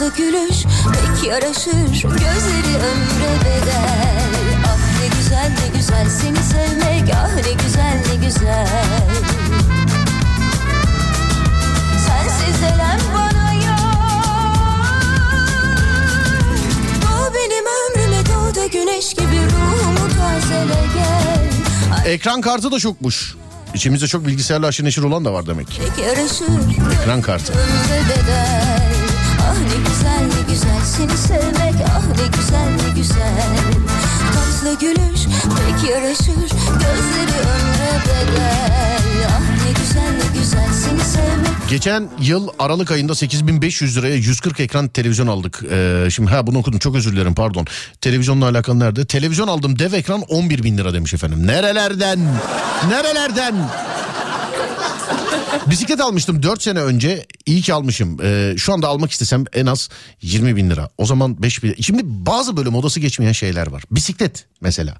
Tatlı gülüş pek yaraşır. Gözleri ömre bedel. Ah ne güzel ne güzel. Seni sevmek Ah ne güzel ne güzel. Sensiz elem bana yok O benim ömrüme doğdu. Güneş gibi ruhumu tazele gel. Ay. Ekran kartı da çokmuş. İçimizde çok bilgisayarla aşırı neşir olan da var demek. Ekran kartı. ömre bedel güzel ne güzel seni sevmek Ah ne güzel ne güzel Tatlı gülüş pek yaraşır Gözleri ömre bedel Ah ne güzel ne güzel seni sevmek Geçen yıl Aralık ayında 8500 liraya 140 ekran televizyon aldık. Ee, şimdi ha bunu okudum çok özür dilerim pardon. Televizyonla alakalı nerede? Televizyon aldım dev ekran 11 bin lira demiş efendim. Nerelerden? Nerelerden? Bisiklet almıştım 4 sene önce. İyi ki almışım. Ee, şu anda almak istesem en az 20 bin lira. O zaman 5 bin Şimdi bazı böyle modası geçmeyen şeyler var. Bisiklet mesela.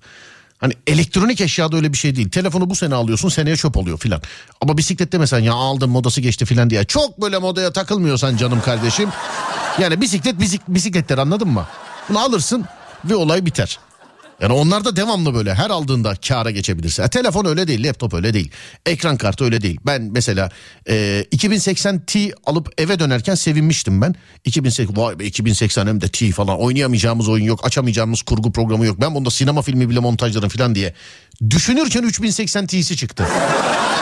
Hani elektronik eşyada öyle bir şey değil. Telefonu bu sene alıyorsun seneye çöp oluyor filan. Ama bisiklette mesela ya aldım modası geçti filan diye. Çok böyle modaya takılmıyorsan canım kardeşim. Yani bisiklet bisik, bisikletler anladın mı? Bunu alırsın ve olay biter. Yani onlar da devamlı böyle her aldığında kâra geçebilirsin. Ha, telefon öyle değil, laptop öyle değil. Ekran kartı öyle değil. Ben mesela e, 2080 Ti alıp eve dönerken sevinmiştim ben. 2080 vay be 2080 hem de Ti falan oynayamayacağımız oyun yok, açamayacağımız kurgu programı yok. Ben bunda sinema filmi bile montajlarım falan diye. Düşünürken 3080 Ti'si çıktı.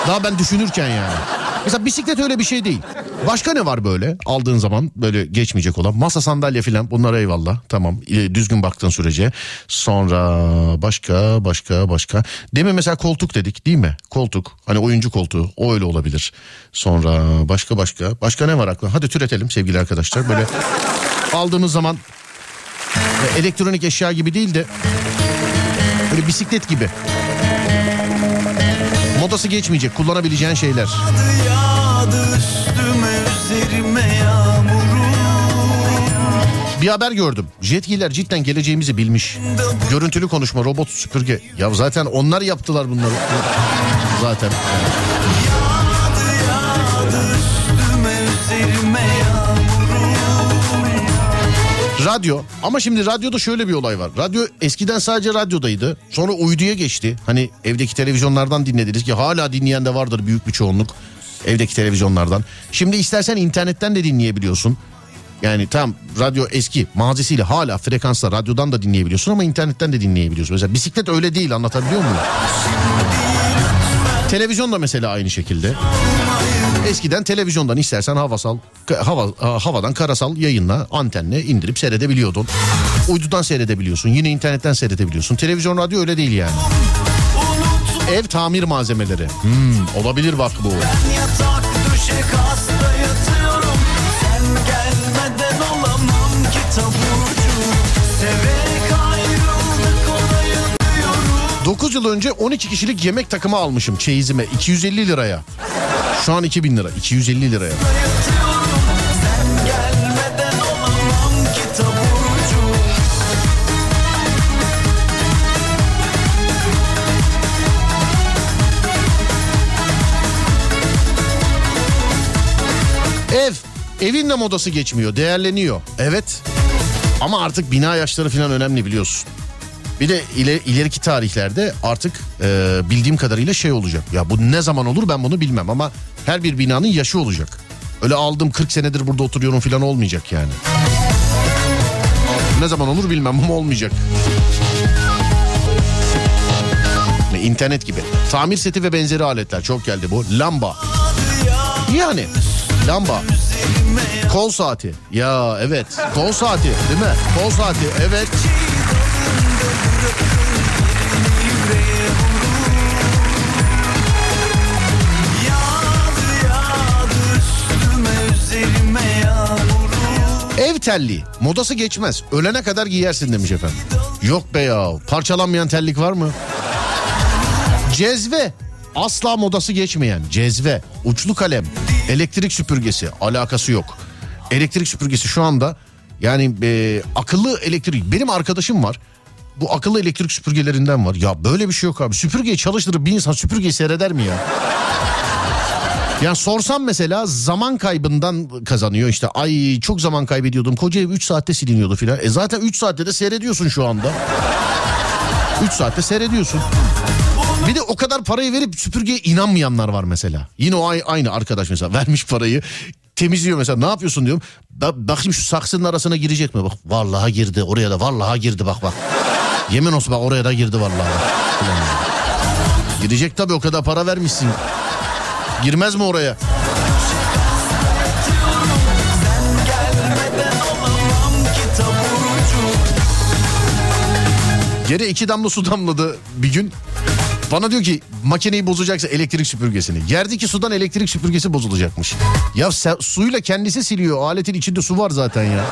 Daha ben düşünürken yani. Mesela bisiklet öyle bir şey değil. Başka ne var böyle aldığın zaman böyle geçmeyecek olan? Masa sandalye falan bunlara eyvallah. Tamam e, düzgün baktığın sürece. Sonra başka başka başka. Demin mesela koltuk dedik değil mi? Koltuk hani oyuncu koltuğu o öyle olabilir. Sonra başka başka. Başka ne var aklına? Hadi türetelim sevgili arkadaşlar. Böyle aldığımız zaman elektronik eşya gibi değil de böyle bisiklet gibi. Modası geçmeyecek kullanabileceğin şeyler. Yağdı üstüme üzerime yağmuru Bir haber gördüm. Jetgiler cidden geleceğimizi bilmiş. Görüntülü konuşma, robot süpürge. Ya zaten onlar yaptılar bunları. Zaten. Üstüme Radyo ama şimdi radyoda şöyle bir olay var. Radyo eskiden sadece radyodaydı. Sonra uyduya geçti. Hani evdeki televizyonlardan dinlediniz ki hala dinleyen de vardır büyük bir çoğunluk. Evdeki televizyonlardan. Şimdi istersen internetten de dinleyebiliyorsun. Yani tam radyo eski mazisiyle hala frekansla radyodan da dinleyebiliyorsun ama internetten de dinleyebiliyorsun. Mesela bisiklet öyle değil anlatabiliyor muyum? Televizyon da mesela aynı şekilde. Eskiden televizyondan istersen havasal hava havadan karasal yayınla antenle indirip seyredebiliyordun. Uydudan seyredebiliyorsun. Yine internetten seyredebiliyorsun. Televizyon radyo öyle değil yani. Ev tamir malzemeleri. Hmm, olabilir bak bu. Yatak döşek hasta 9 yıl önce 12 kişilik yemek takımı almışım çeyizime 250 liraya. Şu an 2000 lira 250 liraya. Ev. Evin de modası geçmiyor, değerleniyor. Evet. Ama artık bina yaşları falan önemli biliyorsun. Bir de ile, ileriki tarihlerde artık e, bildiğim kadarıyla şey olacak. Ya bu ne zaman olur ben bunu bilmem ama her bir binanın yaşı olacak. Öyle aldım 40 senedir burada oturuyorum falan olmayacak yani. Ne zaman olur bilmem ama olmayacak. İnternet gibi. Tamir seti ve benzeri aletler çok geldi bu. Lamba. Yani lamba. Kol saati. Ya evet. Kol saati değil mi? Kol saati evet. Ev telliği modası geçmez. Ölene kadar giyersin demiş efendim. Yok be ya parçalanmayan tellik var mı? Cezve asla modası geçmeyen cezve, uçlu kalem, elektrik süpürgesi alakası yok. Elektrik süpürgesi şu anda yani e, akıllı elektrik benim arkadaşım var. Bu akıllı elektrik süpürgelerinden var. Ya böyle bir şey yok abi. Süpürgeyi çalıştırıp bir insan süpürgeyi seyreder mi ya? Ya sorsam mesela zaman kaybından kazanıyor işte. Ay çok zaman kaybediyordum. Koca ev 3 saatte siliniyordu filan. E zaten 3 saatte de seyrediyorsun şu anda. 3 saatte seyrediyorsun. Bir de o kadar parayı verip süpürgeye inanmayanlar var mesela. Yine o ay- aynı arkadaş mesela vermiş parayı temizliyor mesela ne yapıyorsun diyorum. Ba- bakayım şu saksının arasına girecek mi? Bak vallahi girdi oraya da vallahi girdi bak bak. Yemin olsun bak oraya da girdi vallahi. Girecek tabii o kadar para vermişsin. Girmez mi oraya? Yere iki damla su damladı bir gün. Bana diyor ki makineyi bozacaksa elektrik süpürgesini. Yerdeki sudan elektrik süpürgesi bozulacakmış. Ya se- suyla kendisi siliyor. Aletin içinde su var zaten ya.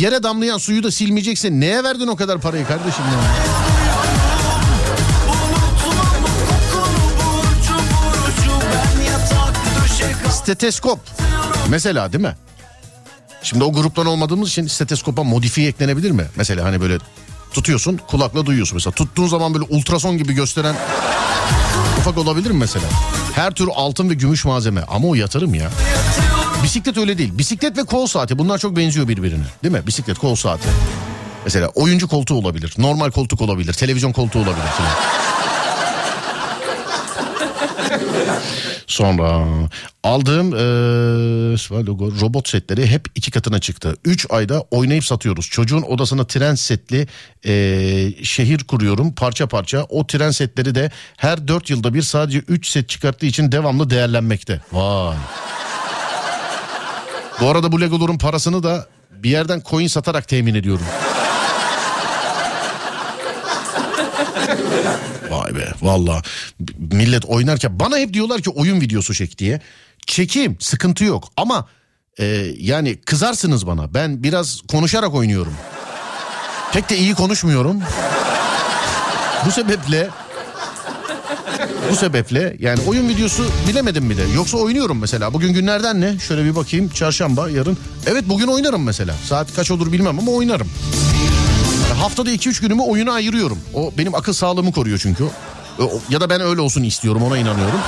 Yere damlayan suyu da silmeyeceksin. Neye verdin o kadar parayı kardeşim ya? Steteskop. Mesela değil mi? Şimdi o gruptan olmadığımız için steteskopa modifiye eklenebilir mi? Mesela hani böyle tutuyorsun kulakla duyuyorsun mesela. Tuttuğun zaman böyle ultrason gibi gösteren ufak olabilir mi mesela? Her tür altın ve gümüş malzeme ama o yatırım ya. Bisiklet öyle değil. Bisiklet ve kol saati bunlar çok benziyor birbirine. Değil mi? Bisiklet kol saati. Mesela oyuncu koltuğu olabilir. Normal koltuk olabilir. Televizyon koltuğu olabilir falan. Sonra aldığım logo robot setleri hep iki katına çıktı. Üç ayda oynayıp satıyoruz. Çocuğun odasına tren setli eee, şehir kuruyorum parça parça. O tren setleri de her dört yılda bir sadece üç set çıkarttığı için devamlı değerlenmekte. Vay. Bu arada bu legoların parasını da bir yerden coin satarak temin ediyorum. Vay be valla millet oynarken bana hep diyorlar ki oyun videosu çek diye. Çekeyim sıkıntı yok ama e, yani kızarsınız bana ben biraz konuşarak oynuyorum. Pek de iyi konuşmuyorum. Bu sebeple bu sebeple yani oyun videosu bilemedim bile. Yoksa oynuyorum mesela. Bugün günlerden ne? Şöyle bir bakayım. Çarşamba, yarın. Evet bugün oynarım mesela. Saat kaç olur bilmem ama oynarım. Haftada 2-3 günümü oyuna ayırıyorum. O benim akıl sağlığımı koruyor çünkü. Ya da ben öyle olsun istiyorum ona inanıyorum.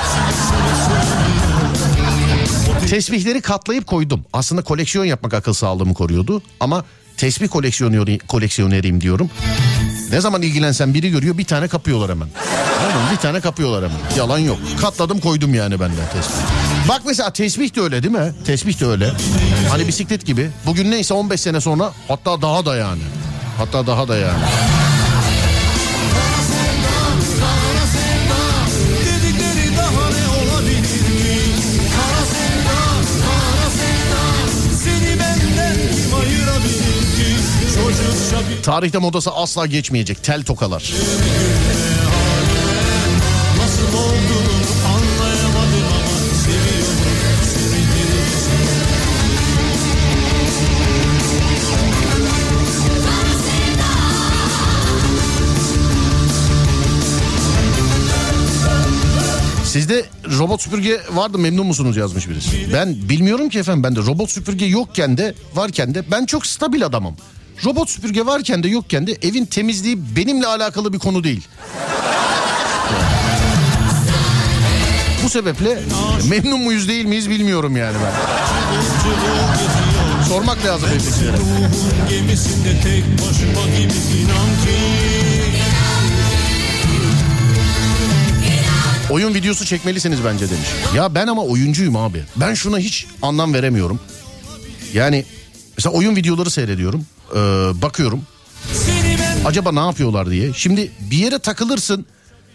Tesbihleri katlayıp koydum. Aslında koleksiyon yapmak akıl sağlığımı koruyordu. Ama tesbih koleksiyoneri, koleksiyoneriyim diyorum. Ne zaman ilgilensem biri görüyor bir tane kapıyorlar hemen. Anladın? Bir tane kapıyorlar hemen. Yalan yok. Katladım koydum yani ben de tesbih. Bak mesela tesbih de öyle değil mi? Tesbih de öyle. Hani bisiklet gibi. Bugün neyse 15 sene sonra hatta daha da yani. Hatta daha da yani. Tarihte modası asla geçmeyecek tel tokalar. Sizde robot süpürge vardı memnun musunuz yazmış birisi. Ben bilmiyorum ki efendim ben de robot süpürge yokken de varken de ben çok stabil adamım. Robot süpürge varken de yokken de evin temizliği benimle alakalı bir konu değil. Bu sebeple memnun muyuz değil miyiz bilmiyorum yani ben. Sormak lazım ki Oyun videosu çekmelisiniz bence demiş. Ya ben ama oyuncuyum abi. Ben şuna hiç anlam veremiyorum. Yani mesela oyun videoları seyrediyorum. Ee, bakıyorum. Acaba ne yapıyorlar diye. Şimdi bir yere takılırsın.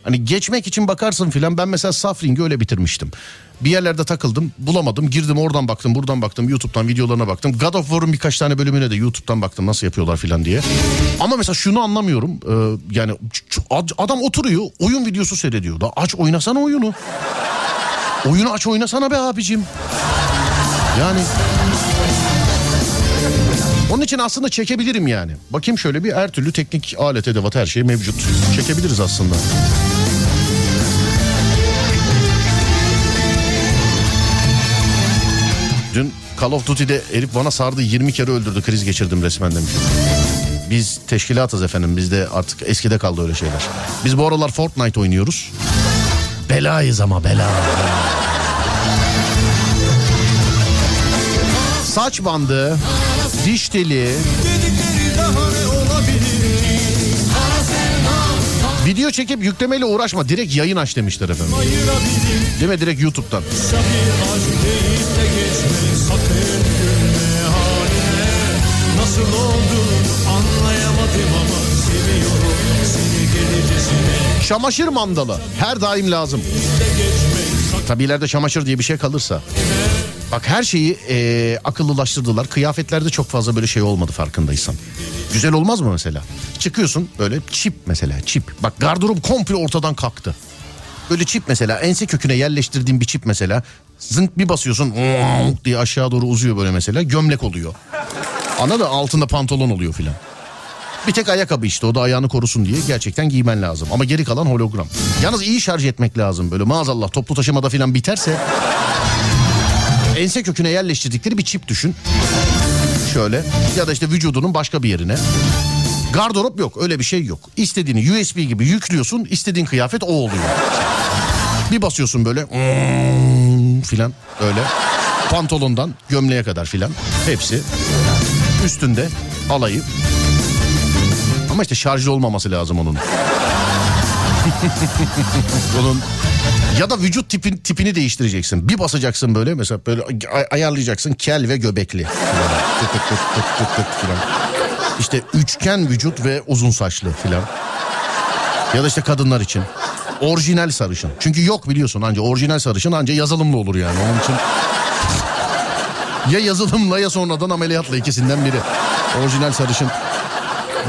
Hani geçmek için bakarsın filan. Ben mesela Safring'i öyle bitirmiştim. Bir yerlerde takıldım bulamadım girdim oradan baktım buradan baktım YouTube'dan videolarına baktım. God of War'un birkaç tane bölümüne de YouTube'dan baktım nasıl yapıyorlar filan diye. Ama mesela şunu anlamıyorum ee, yani adam oturuyor oyun videosu seyrediyor da aç oynasana oyunu. Oyunu aç oynasana be abicim. Yani onun için aslında çekebilirim yani. Bakayım şöyle bir her türlü teknik alet edevat her şey mevcut. Çekebiliriz aslında. Dün Call of Duty'de herif bana sardı 20 kere öldürdü kriz geçirdim resmen demiş. Biz teşkilatız efendim bizde artık eskide kaldı öyle şeyler. Biz bu aralar Fortnite oynuyoruz. Belayız ama bela. Saç bandı, diş teli, Video çekip yüklemeyle uğraşma direkt yayın aç demişler efendim. Değil mi direkt YouTube'dan. Nasıl olduğunu anlayamadım ama Çamaşır mandalı her daim lazım. Tabii ileride çamaşır diye bir şey kalırsa. Bak her şeyi eee, akıllılaştırdılar. Kıyafetlerde çok fazla böyle şey olmadı farkındaysan. Güzel olmaz mı mesela? Çıkıyorsun böyle çip mesela çip. Bak gardırop komple ortadan kalktı. Böyle çip mesela ense köküne yerleştirdiğin bir çip mesela. Zınk bir basıyorsun diye aşağı doğru uzuyor böyle mesela gömlek oluyor. Anladın altında pantolon oluyor filan. Bir tek ayakkabı işte o da ayağını korusun diye gerçekten giymen lazım. Ama geri kalan hologram. Yalnız iyi şarj etmek lazım böyle maazallah toplu taşımada filan biterse. Ense köküne yerleştirdikleri bir çip düşün. Şöyle ya da işte vücudunun başka bir yerine. Gardırop yok öyle bir şey yok. İstediğini USB gibi yüklüyorsun istediğin kıyafet o oluyor. Bir basıyorsun böyle "Mm" filan öyle. Pantolondan gömleğe kadar filan hepsi üstünde alayı. Ama işte şarjlı olmaması lazım onun. onun ya da vücut tipin, tipini değiştireceksin. Bir basacaksın böyle mesela böyle ay- ayarlayacaksın kel ve göbekli. Filan. Tık tık tık tık tık tık filan. İşte üçgen vücut ve uzun saçlı filan. Ya da işte kadınlar için. Orijinal sarışın. Çünkü yok biliyorsun anca orijinal sarışın anca yazılımlı olur yani. Onun için ya yazılımla ya sonradan ameliyatla ikisinden biri. Orijinal sarışın.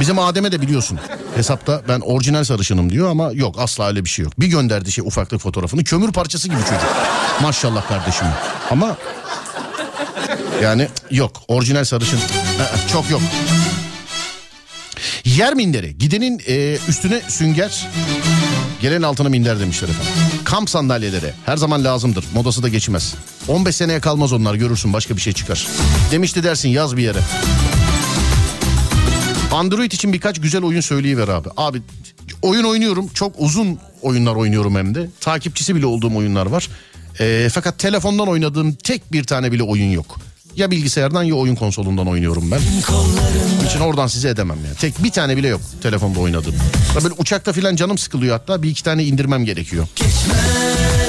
Bizim Adem'e de biliyorsun. Hesapta ben orijinal sarışınım diyor ama yok asla öyle bir şey yok. Bir gönderdi şey ufaklık fotoğrafını kömür parçası gibi çocuk. Maşallah kardeşim. Ama yani yok orijinal sarışın çok yok. Yer minderi. Gidenin e, üstüne sünger, gelen altına minder demişler efendim. Kamp sandalyeleri her zaman lazımdır. Modası da geçmez. 15 seneye kalmaz onlar görürsün başka bir şey çıkar. Demişti dersin yaz bir yere. Android için birkaç güzel oyun söyleyiver abi. Abi oyun oynuyorum. Çok uzun oyunlar oynuyorum hem de. Takipçisi bile olduğum oyunlar var. E, fakat telefondan oynadığım tek bir tane bile oyun yok. Ya bilgisayardan ya oyun konsolundan oynuyorum ben. Onun için oradan size edemem ya. Tek bir tane bile yok telefonda oynadığım. Ya Böyle uçakta filan canım sıkılıyor hatta bir iki tane indirmem gerekiyor. geçmez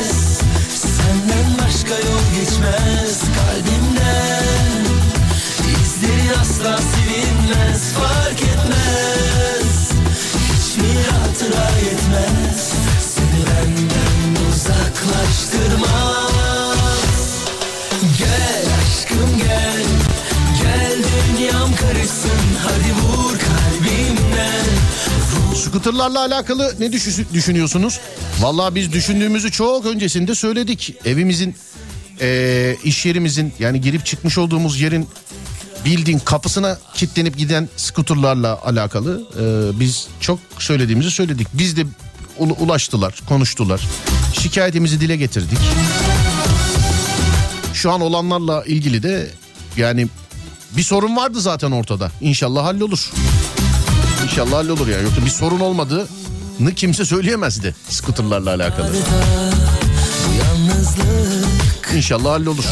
Skuterlarla alakalı ne düşü- düşünüyorsunuz? Vallahi biz düşündüğümüzü çok öncesinde söyledik. Evimizin, eee, iş yerimizin yani girip çıkmış olduğumuz yerin bildiğin kapısına kilitlenip giden skuterlarla alakalı eee, biz çok söylediğimizi söyledik. Biz de ul- ulaştılar, konuştular. Şikayetimizi dile getirdik. Şu an olanlarla ilgili de yani bir sorun vardı zaten ortada. İnşallah hallolur. İnşallah hallolur ya. Yoksa bir sorun olmadığını kimse söyleyemezdi skuterlarla alakalı. İnşallah hallolur.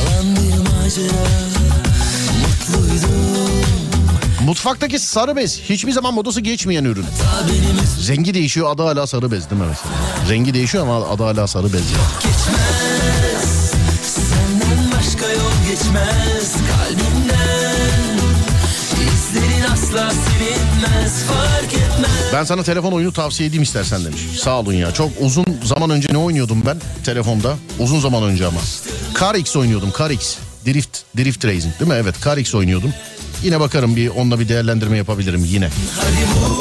Mutfaktaki sarı bez hiçbir zaman modası geçmeyen ürün. Rengi değişiyor adı hala sarı bez değil mi mesela? Rengi değişiyor ama adı hala sarı bez ya. geçmez kalbimden İzlerin asla etmez Ben sana telefon oyunu tavsiye edeyim istersen demiş. Sağ olun ya. Çok uzun zaman önce ne oynuyordum ben telefonda? Uzun zaman önce ama. Car X oynuyordum. Car X. Drift, Drift Racing değil mi? Evet Car X oynuyordum. Yine bakarım bir onunla bir değerlendirme yapabilirim yine.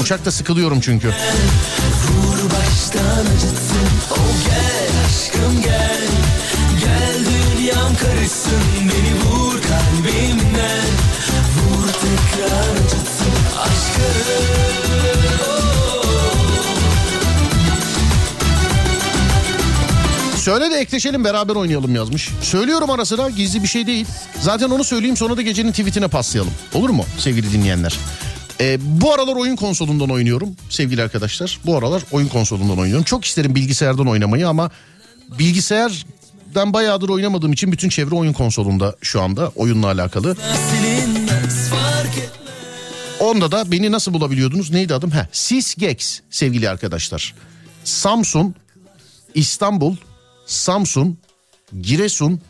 Uçakta sıkılıyorum çünkü. Vur baştan acıtsın o gel aşkım gel Gel dünyam karışsın beni vur kalbimden Söyle de ekleşelim beraber oynayalım yazmış. Söylüyorum ara sıra gizli bir şey değil. Zaten onu söyleyeyim sonra da gecenin tweetine paslayalım. Olur mu sevgili dinleyenler? Ee, bu aralar oyun konsolundan oynuyorum sevgili arkadaşlar. Bu aralar oyun konsolundan oynuyorum. Çok isterim bilgisayardan oynamayı ama bilgisayardan bayağıdır oynamadığım için bütün çevre oyun konsolunda şu anda oyunla alakalı. Silinmez Onda da beni nasıl bulabiliyordunuz? Neydi adım? Heh, Sysgex sevgili arkadaşlar. Samsun, İstanbul, Samsun, Giresun,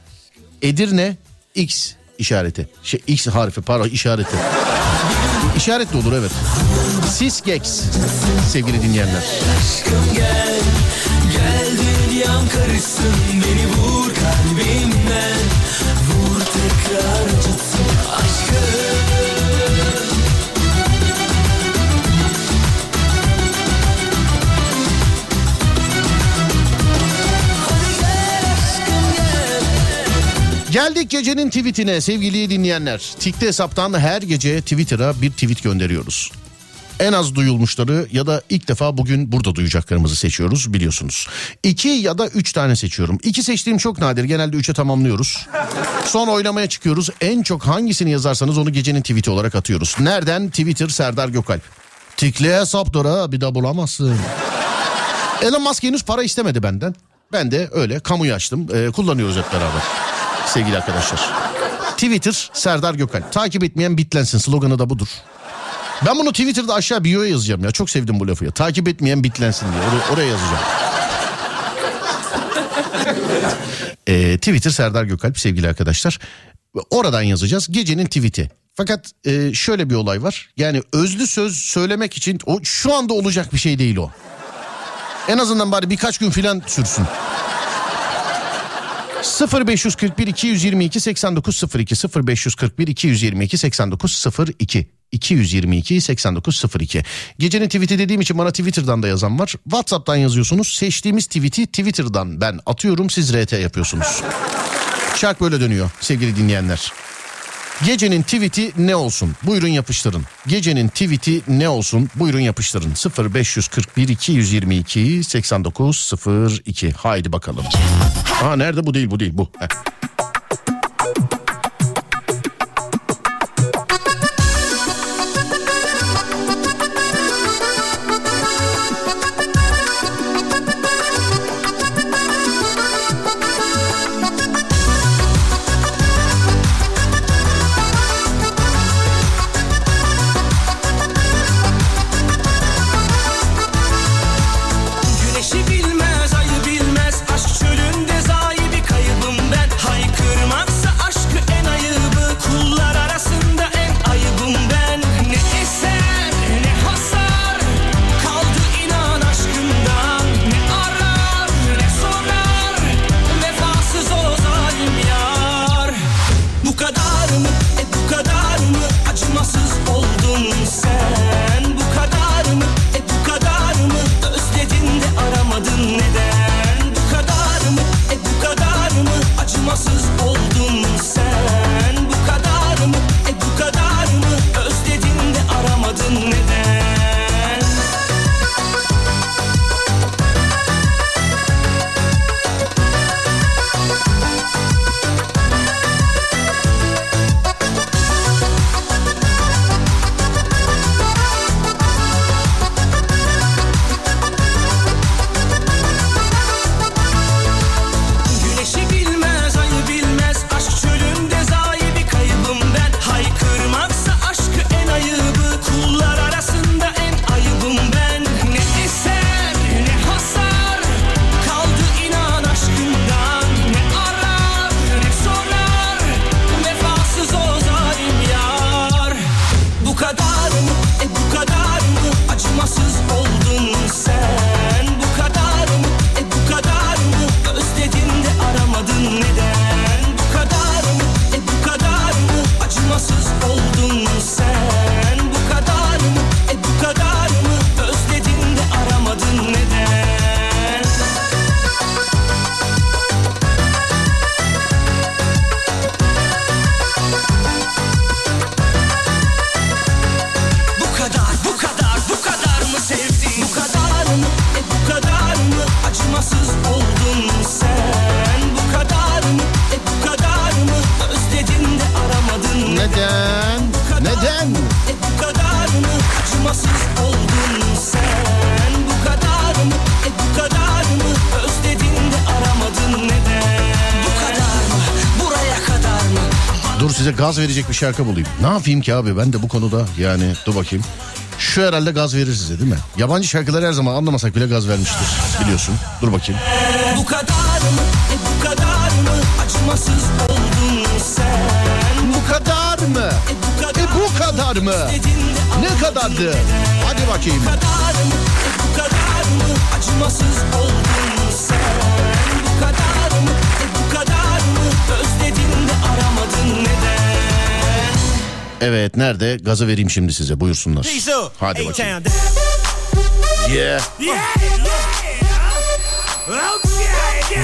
Edirne, X işareti. Şey, X harfi pardon işareti. İşaret de olur evet. Sysgex sevgili dinleyenler. aşkım gel Gel dünyam karışsın beni vur kalbimden Vur tekrar acıtsın aşkım Geldik gecenin tweetine sevgili dinleyenler. Tikte hesaptan her gece Twitter'a bir tweet gönderiyoruz. En az duyulmuşları ya da ilk defa bugün burada duyacaklarımızı seçiyoruz biliyorsunuz. İki ya da üç tane seçiyorum. İki seçtiğim çok nadir genelde üçe tamamlıyoruz. Sonra oynamaya çıkıyoruz. En çok hangisini yazarsanız onu gecenin tweeti olarak atıyoruz. Nereden? Twitter Serdar Gökalp. Tikli hesaptır ha bir daha bulamazsın. Elon Musk henüz para istemedi benden. Ben de öyle kamuyu açtım. Ee, kullanıyoruz hep beraber sevgili arkadaşlar. Twitter Serdar Gökalp. Takip etmeyen bitlensin sloganı da budur. Ben bunu Twitter'da aşağı bio'ya yazacağım ya. Çok sevdim bu lafı ya. Takip etmeyen bitlensin diye. Oraya, oraya yazacağım. Ee, Twitter Serdar Gökalp sevgili arkadaşlar. Oradan yazacağız. Gecenin tweet'i. Fakat e, şöyle bir olay var. Yani özlü söz söylemek için o şu anda olacak bir şey değil o. En azından bari birkaç gün filan sürsün. 0541 222 8902 0541 222 8902 222 8902 Gecenin tweet'i dediğim için bana Twitter'dan da yazan var. WhatsApp'tan yazıyorsunuz. Seçtiğimiz tweet'i Twitter'dan ben atıyorum siz RT yapıyorsunuz. Şark böyle dönüyor sevgili dinleyenler. Gecenin tweet'i ne olsun? Buyurun yapıştırın. Gecenin tweet'i ne olsun? Buyurun yapıştırın. 0541 222 8902. Haydi bakalım. Aa nerede bu değil bu değil bu. Heh. Gaz verecek bir şarkı bulayım. Ne yapayım ki abi ben de bu konuda yani dur bakayım. Şu herhalde gaz verir size değil mi? Yabancı şarkıları her zaman anlamasak bile gaz vermiştir biliyorsun. Dur bakayım. Bu kadar mı? E bu kadar mı? Acımasız oldun sen. Bu kadar mı? E bu kadar, E bu kadar mı? Ne kadardı? Hadi bakayım. Bu kadar mı? E bu kadar mı? Acımasız oldun sen. Bu kadar mı? E bu kadar mı? Özledin Evet nerede? Gazı vereyim şimdi size buyursunlar. Hadi bakayım. Yeah.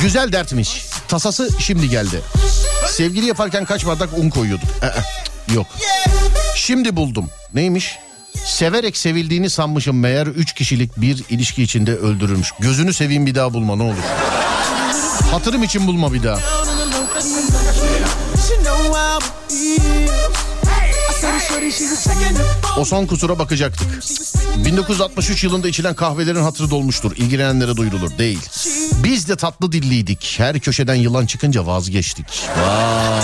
Güzel dertmiş. Tasası şimdi geldi. Sevgili yaparken kaç bardak un koyuyorduk? Ee, yok. Şimdi buldum. Neymiş? Severek sevildiğini sanmışım meğer üç kişilik bir ilişki içinde öldürülmüş. Gözünü seveyim bir daha bulma ne olur. Hatırım için bulma bir daha. O son kusura bakacaktık. 1963 yılında içilen kahvelerin hatırı dolmuştur. İlgilenenlere duyurulur. Değil. Biz de tatlı dilliydik. Her köşeden yılan çıkınca vazgeçtik. Vay.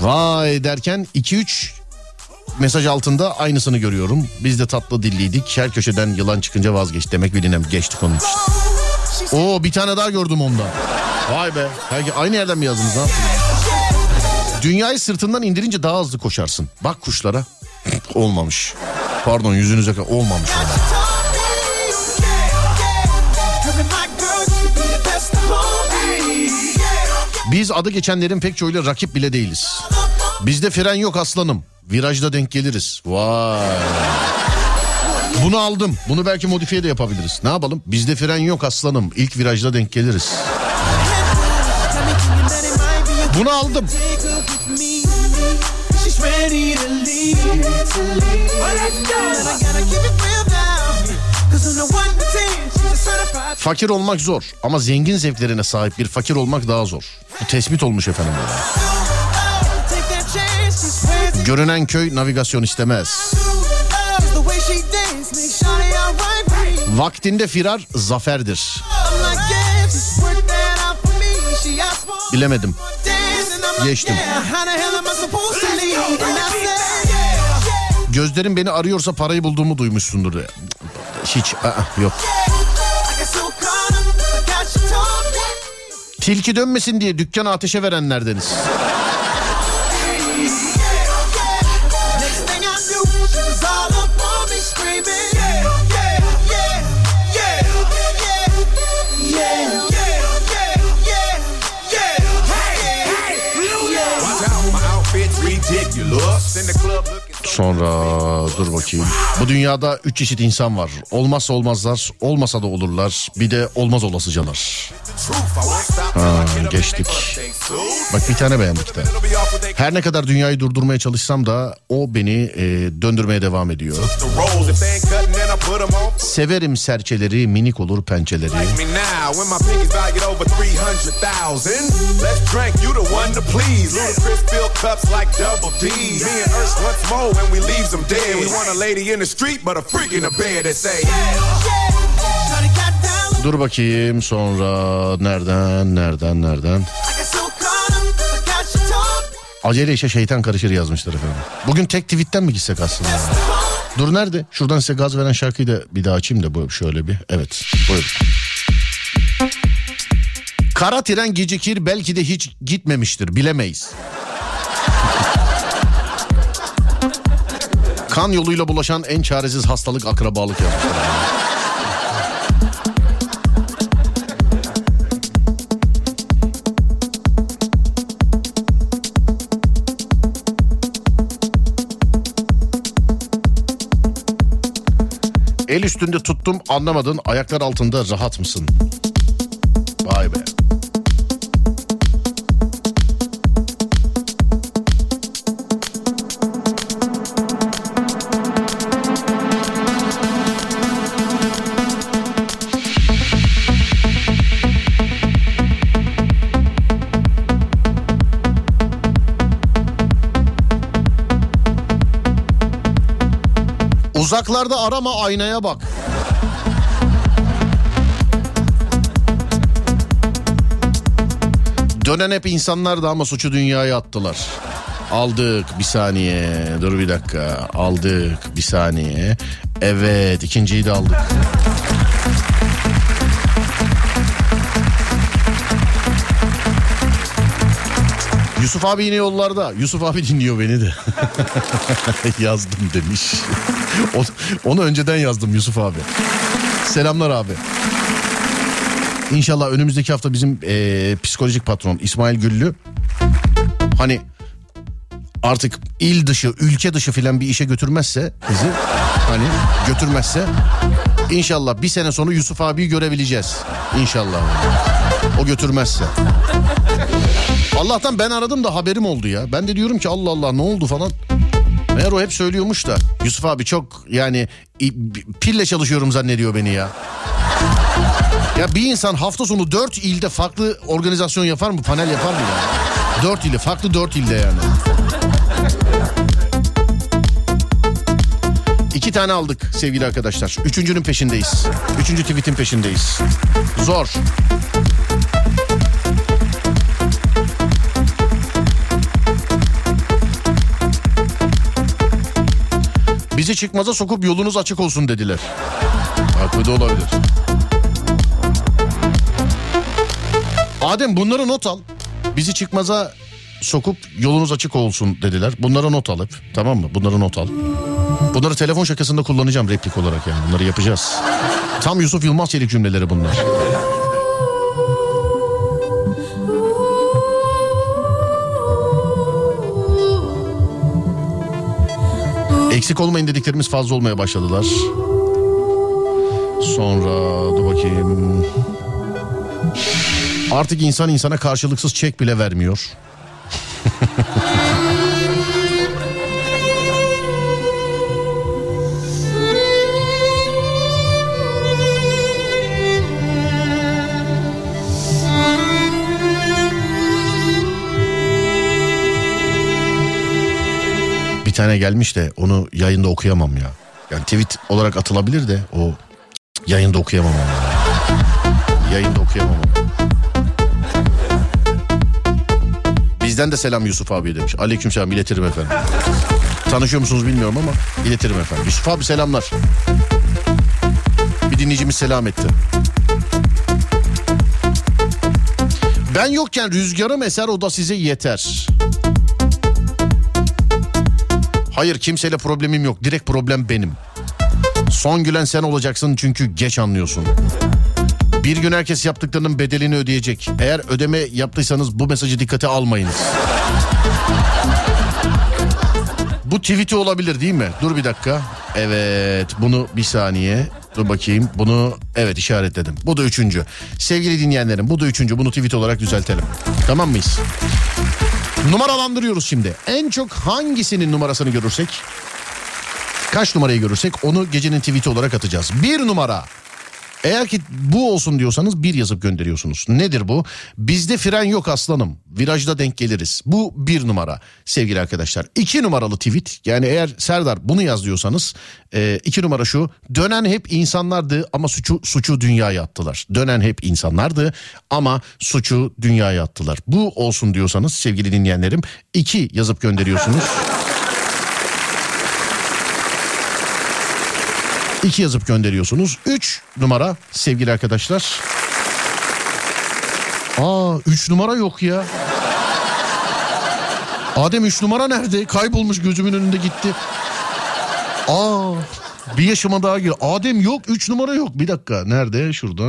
Vay derken 2-3 mesaj altında aynısını görüyorum. Biz de tatlı dilliydik. Her köşeden yılan çıkınca vazgeç. Demek bilinem geçtik onun için. Oo bir tane daha gördüm onda. Vay be. Belki aynı yerden mi yazdınız ha? Dünyayı sırtından indirince daha hızlı koşarsın. Bak kuşlara. Olmamış. Pardon yüzünüze olmamış. Biz adı geçenlerin pek çoğuyla rakip bile değiliz. Bizde fren yok aslanım. Virajda denk geliriz. Vay. Bunu aldım. Bunu belki modifiye de yapabiliriz. Ne yapalım? Bizde fren yok aslanım. İlk virajda denk geliriz. Bunu aldım. Fakir olmak zor ama zengin zevklerine sahip bir fakir olmak daha zor. Bu tespit olmuş efendim. Görünen köy navigasyon istemez. Vaktinde firar zaferdir. Bilemedim. Geçtim. Gözlerin beni arıyorsa parayı bulduğumu duymuşsundur. Hiç aa, yok. Tilki dönmesin diye dükkanı ateşe verenlerdeniz. Sonra dur bakayım. Bu dünyada üç çeşit insan var. Olmazsa olmazlar, olmasa da olurlar. Bir de olmaz olasıcalar. Ha, geçtik. Bak bir tane beğendik de. Her ne kadar dünyayı durdurmaya çalışsam da o beni e, döndürmeye devam ediyor. Severim serçeleri, minik olur pençeleri. me now when my pinkies valued over 300,000. Let's drink, you the one to please. Ludacris fill cups like double D. Me and Ursh once more and we leaves them dead. We want a lady in the street but a freak in the bed that say, Dur bakayım sonra nereden nereden nereden. Acele işe şeytan karışır yazmışlar efendim. Bugün tek tweetten mi gitsek aslında? Dur nerede? Şuradan size gaz veren şarkıyı da bir daha açayım da bu şöyle bir. Evet buyurun. Kara tren gecikir belki de hiç gitmemiştir bilemeyiz. kan yoluyla bulaşan en çaresiz hastalık akrabalık yapmışlar. Üstünde tuttum anlamadın ayaklar altında rahat mısın? Vay be. Uzaklarda arama aynaya bak. Dönen hep insanlardı ama suçu dünyaya attılar. Aldık bir saniye. Dur bir dakika. Aldık bir saniye. Evet ikinciyi de aldık. Yusuf abi yine yollarda. Yusuf abi dinliyor beni de. yazdım demiş. Onu önceden yazdım Yusuf abi. Selamlar abi. İnşallah önümüzdeki hafta bizim eee, psikolojik patron İsmail Güllü hani artık il dışı, ülke dışı filan bir işe götürmezse bizi hani götürmezse inşallah bir sene sonra Yusuf abiyi görebileceğiz. İnşallah. O götürmezse. Allah'tan ben aradım da haberim oldu ya. Ben de diyorum ki Allah Allah ne oldu falan. Meğer o hep söylüyormuş da Yusuf abi çok yani pille çalışıyorum zannediyor beni ya. Ya bir insan hafta sonu dört ilde farklı organizasyon yapar mı? Panel yapar mı ya? Dört ilde, farklı dört ilde yani. İki tane aldık sevgili arkadaşlar. Üçüncünün peşindeyiz. Üçüncü tweetin peşindeyiz. Zor. Bizi çıkmaza sokup yolunuz açık olsun dediler. Haklı da olabilir. Adem bunları not al. Bizi çıkmaza sokup yolunuz açık olsun dediler. Bunları not al hep. Tamam mı? Bunları not al. Bunları telefon şakasında kullanacağım replik olarak yani. Bunları yapacağız. Tam Yusuf Yılmaz çelik cümleleri bunlar. Eksik olmayın dediklerimiz fazla olmaya başladılar. Sonra dur bakayım. Artık insan insana karşılıksız çek bile vermiyor. tane gelmiş de onu yayında okuyamam ya. Yani tweet olarak atılabilir de o yayında okuyamam onu. ya. Yayında okuyamam. Bizden de selam Yusuf abi demiş. Aleyküm selam iletirim efendim. Tanışıyor musunuz bilmiyorum ama iletirim efendim. Yusuf abi selamlar. Bir dinleyicimiz selam etti. Ben yokken rüzgarım eser o da size yeter. Hayır kimseyle problemim yok. Direkt problem benim. Son gülen sen olacaksın çünkü geç anlıyorsun. Bir gün herkes yaptıklarının bedelini ödeyecek. Eğer ödeme yaptıysanız bu mesajı dikkate almayınız. Bu tweet'i olabilir değil mi? Dur bir dakika. Evet bunu bir saniye. Dur bakayım bunu evet işaretledim. Bu da üçüncü. Sevgili dinleyenlerim bu da üçüncü. Bunu tweet olarak düzeltelim. Tamam mıyız? Numaralandırıyoruz şimdi. En çok hangisinin numarasını görürsek kaç numarayı görürsek onu gecenin tweet'i olarak atacağız. Bir numara. Eğer ki bu olsun diyorsanız bir yazıp gönderiyorsunuz. Nedir bu? Bizde fren yok aslanım. Virajda denk geliriz. Bu bir numara sevgili arkadaşlar. İki numaralı tweet yani eğer Serdar bunu yaz diyorsanız e, iki numara şu. Dönen hep insanlardı ama suçu, suçu dünyaya attılar. Dönen hep insanlardı ama suçu dünyaya attılar. Bu olsun diyorsanız sevgili dinleyenlerim iki yazıp gönderiyorsunuz. İki yazıp gönderiyorsunuz. Üç numara sevgili arkadaşlar. Aa üç numara yok ya. Adem üç numara nerede? Kaybolmuş gözümün önünde gitti. Aa bir yaşıma daha gir. Adem yok üç numara yok. Bir dakika nerede? Şurada.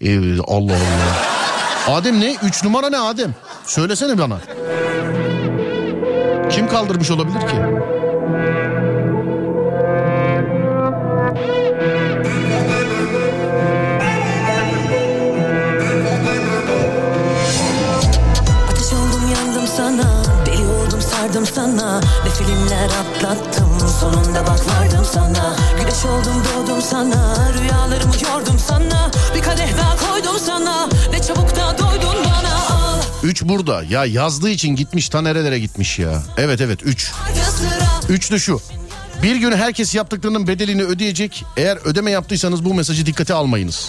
Ee, Allah Allah. Adem ne? Üç numara ne Adem? Söylesene bana. Kim kaldırmış olabilir ki? Sana Ne filmler atlattım Sonunda bak vardım sana Güneş oldum doğdum sana Rüyalarımı yordum sana Bir kadeh daha koydum sana Ne çabuk da doydun bana Al 3 burada. Ya yazdığı için gitmiş ta nerelere gitmiş ya. Evet evet 3. acı sıra Üç de şu. Bir gün herkes yaptıklarının bedelini ödeyecek. Eğer ödeme yaptıysanız bu mesajı dikkate almayınız.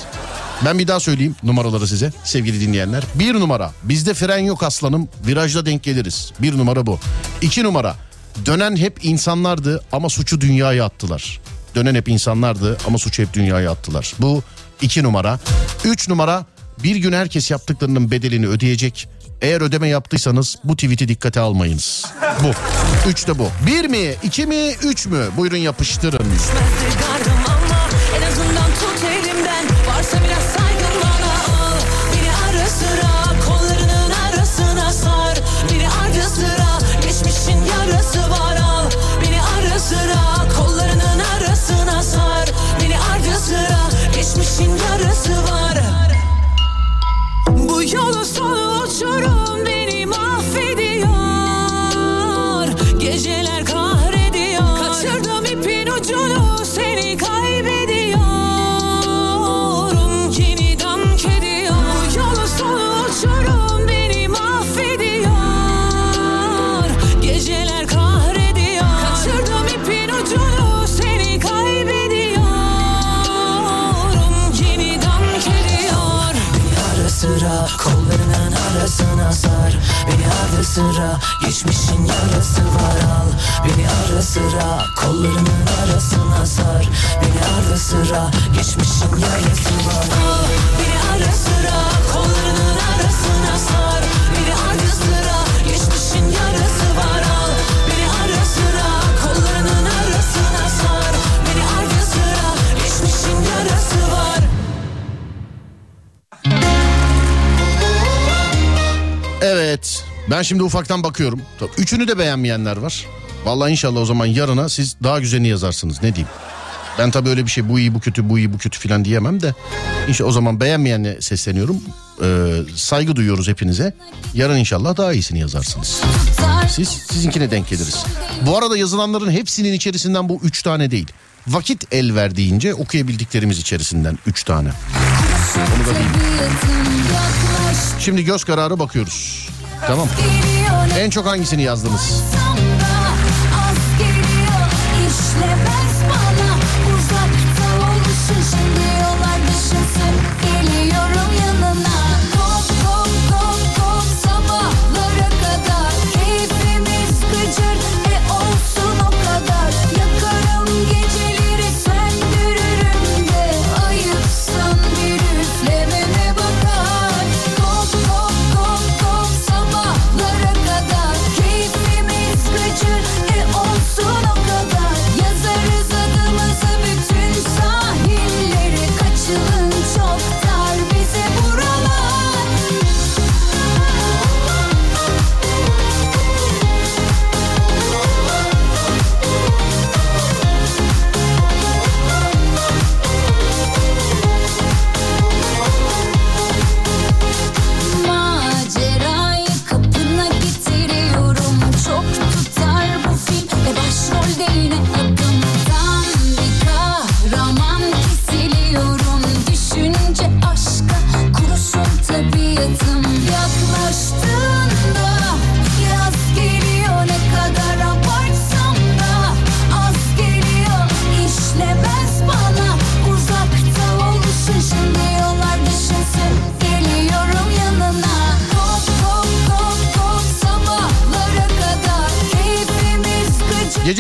Ben bir daha söyleyeyim numaraları size sevgili dinleyenler. Bir numara bizde fren yok aslanım virajda denk geliriz. Bir numara bu. İki numara dönen hep insanlardı ama suçu dünyaya attılar. Dönen hep insanlardı ama suçu hep dünyaya attılar. Bu iki numara. Üç numara bir gün herkes yaptıklarının bedelini ödeyecek. Eğer ödeme yaptıysanız bu tweet'i dikkate almayınız. Bu. Üç de bu. Bir mi, iki mi, üç mü? Buyurun yapıştırın. Varsa Beni ara sıra kollarının arasına sar. Beni ardı sıra geçmişin yarası var Beni ara sıra kollarının arasına sar. Beni ardı sıra geçmişin yarası var. Bu yolun sonu uçurum beni kollarının arasına sar. Beni ardı sıra geçmişin yarası var. Al Beni ara sıra kollarının arasına sar. Beni ardı sıra geçmişin yarası var. Al Beni ara sıra kollarının Evet. Ben şimdi ufaktan bakıyorum. Tabii Üçünü de beğenmeyenler var. Vallahi inşallah o zaman yarına siz daha güzelini yazarsınız. Ne diyeyim? Ben tabii öyle bir şey bu iyi bu kötü bu iyi bu kötü filan diyemem de. İnşallah o zaman beğenmeyene sesleniyorum. Ee, saygı duyuyoruz hepinize. Yarın inşallah daha iyisini yazarsınız. Siz sizinkine denk geliriz. Bu arada yazılanların hepsinin içerisinden bu üç tane değil. Vakit el verdiğince okuyabildiklerimiz içerisinden üç tane. Onu da. Şimdi göz kararı bakıyoruz. Tamam. En çok hangisini yazdınız?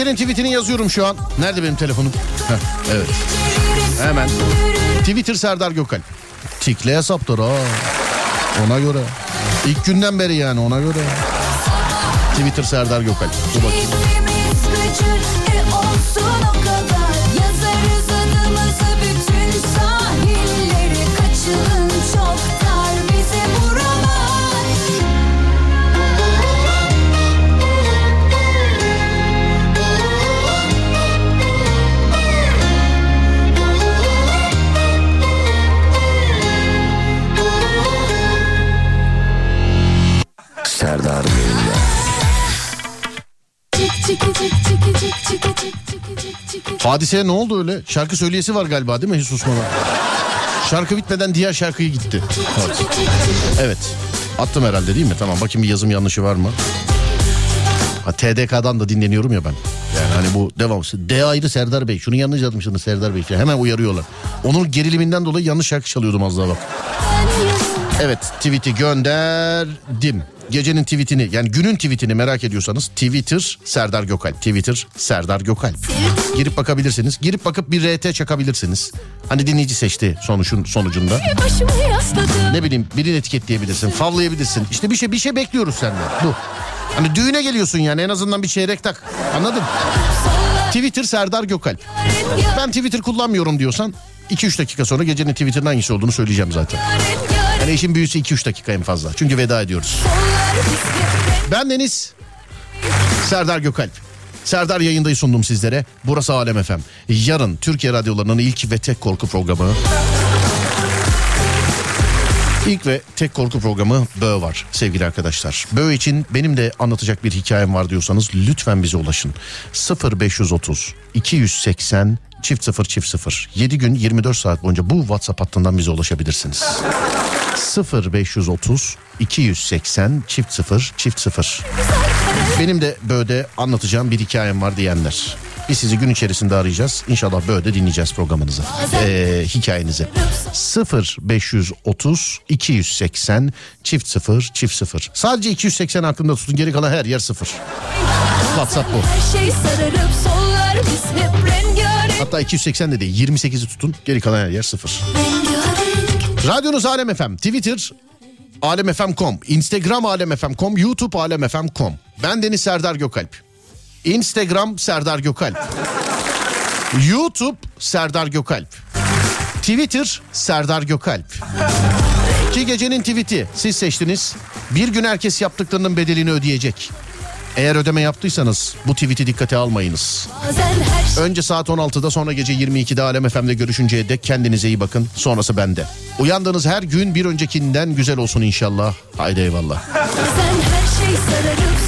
Gecenin tweetini yazıyorum şu an. Nerede benim telefonum? Heh, evet. Hemen. Twitter Serdar Gökalp. Tikle hesaptır ha. Ona göre. İlk günden beri yani ona göre. Twitter Serdar Gökalp. Dur bakayım. Çık çık Hadise ne oldu öyle? Şarkı söyleyesi var galiba değil mi hiç susmadan? Şarkı bitmeden diğer şarkıya gitti. Evet. Evet. Attım herhalde değil mi? Tamam bakayım bir yazım yanlışı var mı? Ha, TDK'dan da dinleniyorum ya ben. Yani hani bu devamlısı. D ayrı Serdar Bey. Şunu yanlış yazmışsınız Serdar Bey. Hemen uyarıyorlar. Onun geriliminden dolayı yanlış şarkı çalıyordum az daha bak. Evet tweet'i gönderdim. Gecenin tweetini yani günün tweetini merak ediyorsanız Twitter Serdar Gökalp. Twitter Serdar Gökalp. Girip bakabilirsiniz. Girip bakıp bir RT çakabilirsiniz. Hani dinleyici seçti sonuçun sonucunda. Ne bileyim birini etiketleyebilirsin, favlayabilirsin. İşte bir şey bir şey bekliyoruz senden. Bu. Hani düğüne geliyorsun yani en azından bir çeyrek tak. Anladın? Twitter Serdar Gökalp. Ben Twitter kullanmıyorum diyorsan 2-3 dakika sonra gecenin Twitter'ın hangisi olduğunu söyleyeceğim zaten. Yani işin büyüsü 2-3 dakika en fazla. Çünkü veda ediyoruz. Ben Deniz Serdar Gökalp. Serdar yayındayı sundum sizlere. Burası Alem FM. Yarın Türkiye radyolarının ilk ve tek korku programı. İlk ve tek korku programı Bö var sevgili arkadaşlar. Bö için benim de anlatacak bir hikayem var diyorsanız lütfen bize ulaşın. 0530 280 çift 0 çift 0 7 gün 24 saat boyunca bu WhatsApp hattından bize ulaşabilirsiniz. 0530 280 çift 0 çift 0 Benim de Bö'de anlatacağım bir hikayem var diyenler. Biz sizi gün içerisinde arayacağız. İnşallah Bö'de dinleyeceğiz programınızı. Ee, hikayenizi. 0530 280 çift 0 çift 0. Sadece 280 aklında tutun geri kalan her yer 0. WhatsApp bu. Her şey sararıp sollar biz hep rengarenk Hatta 280 de değil 28'i tutun geri kalan her yer 0. Radyonuz Alem FM, Twitter alemfm.com, Instagram alemfm.com, YouTube alemfm.com. Ben Deniz Serdar Gökalp. Instagram Serdar Gökalp. YouTube Serdar Gökalp. Twitter Serdar Gökalp. Ki gecenin tweet'i siz seçtiniz. Bir gün herkes yaptıklarının bedelini ödeyecek. Eğer ödeme yaptıysanız bu tweet'i dikkate almayınız. Şey Önce saat 16'da sonra gece 22'de Alem FM'de görüşünceye dek kendinize iyi bakın. Sonrası bende. Uyandığınız her gün bir öncekinden güzel olsun inşallah. Haydi eyvallah. Bazen her şey sararıp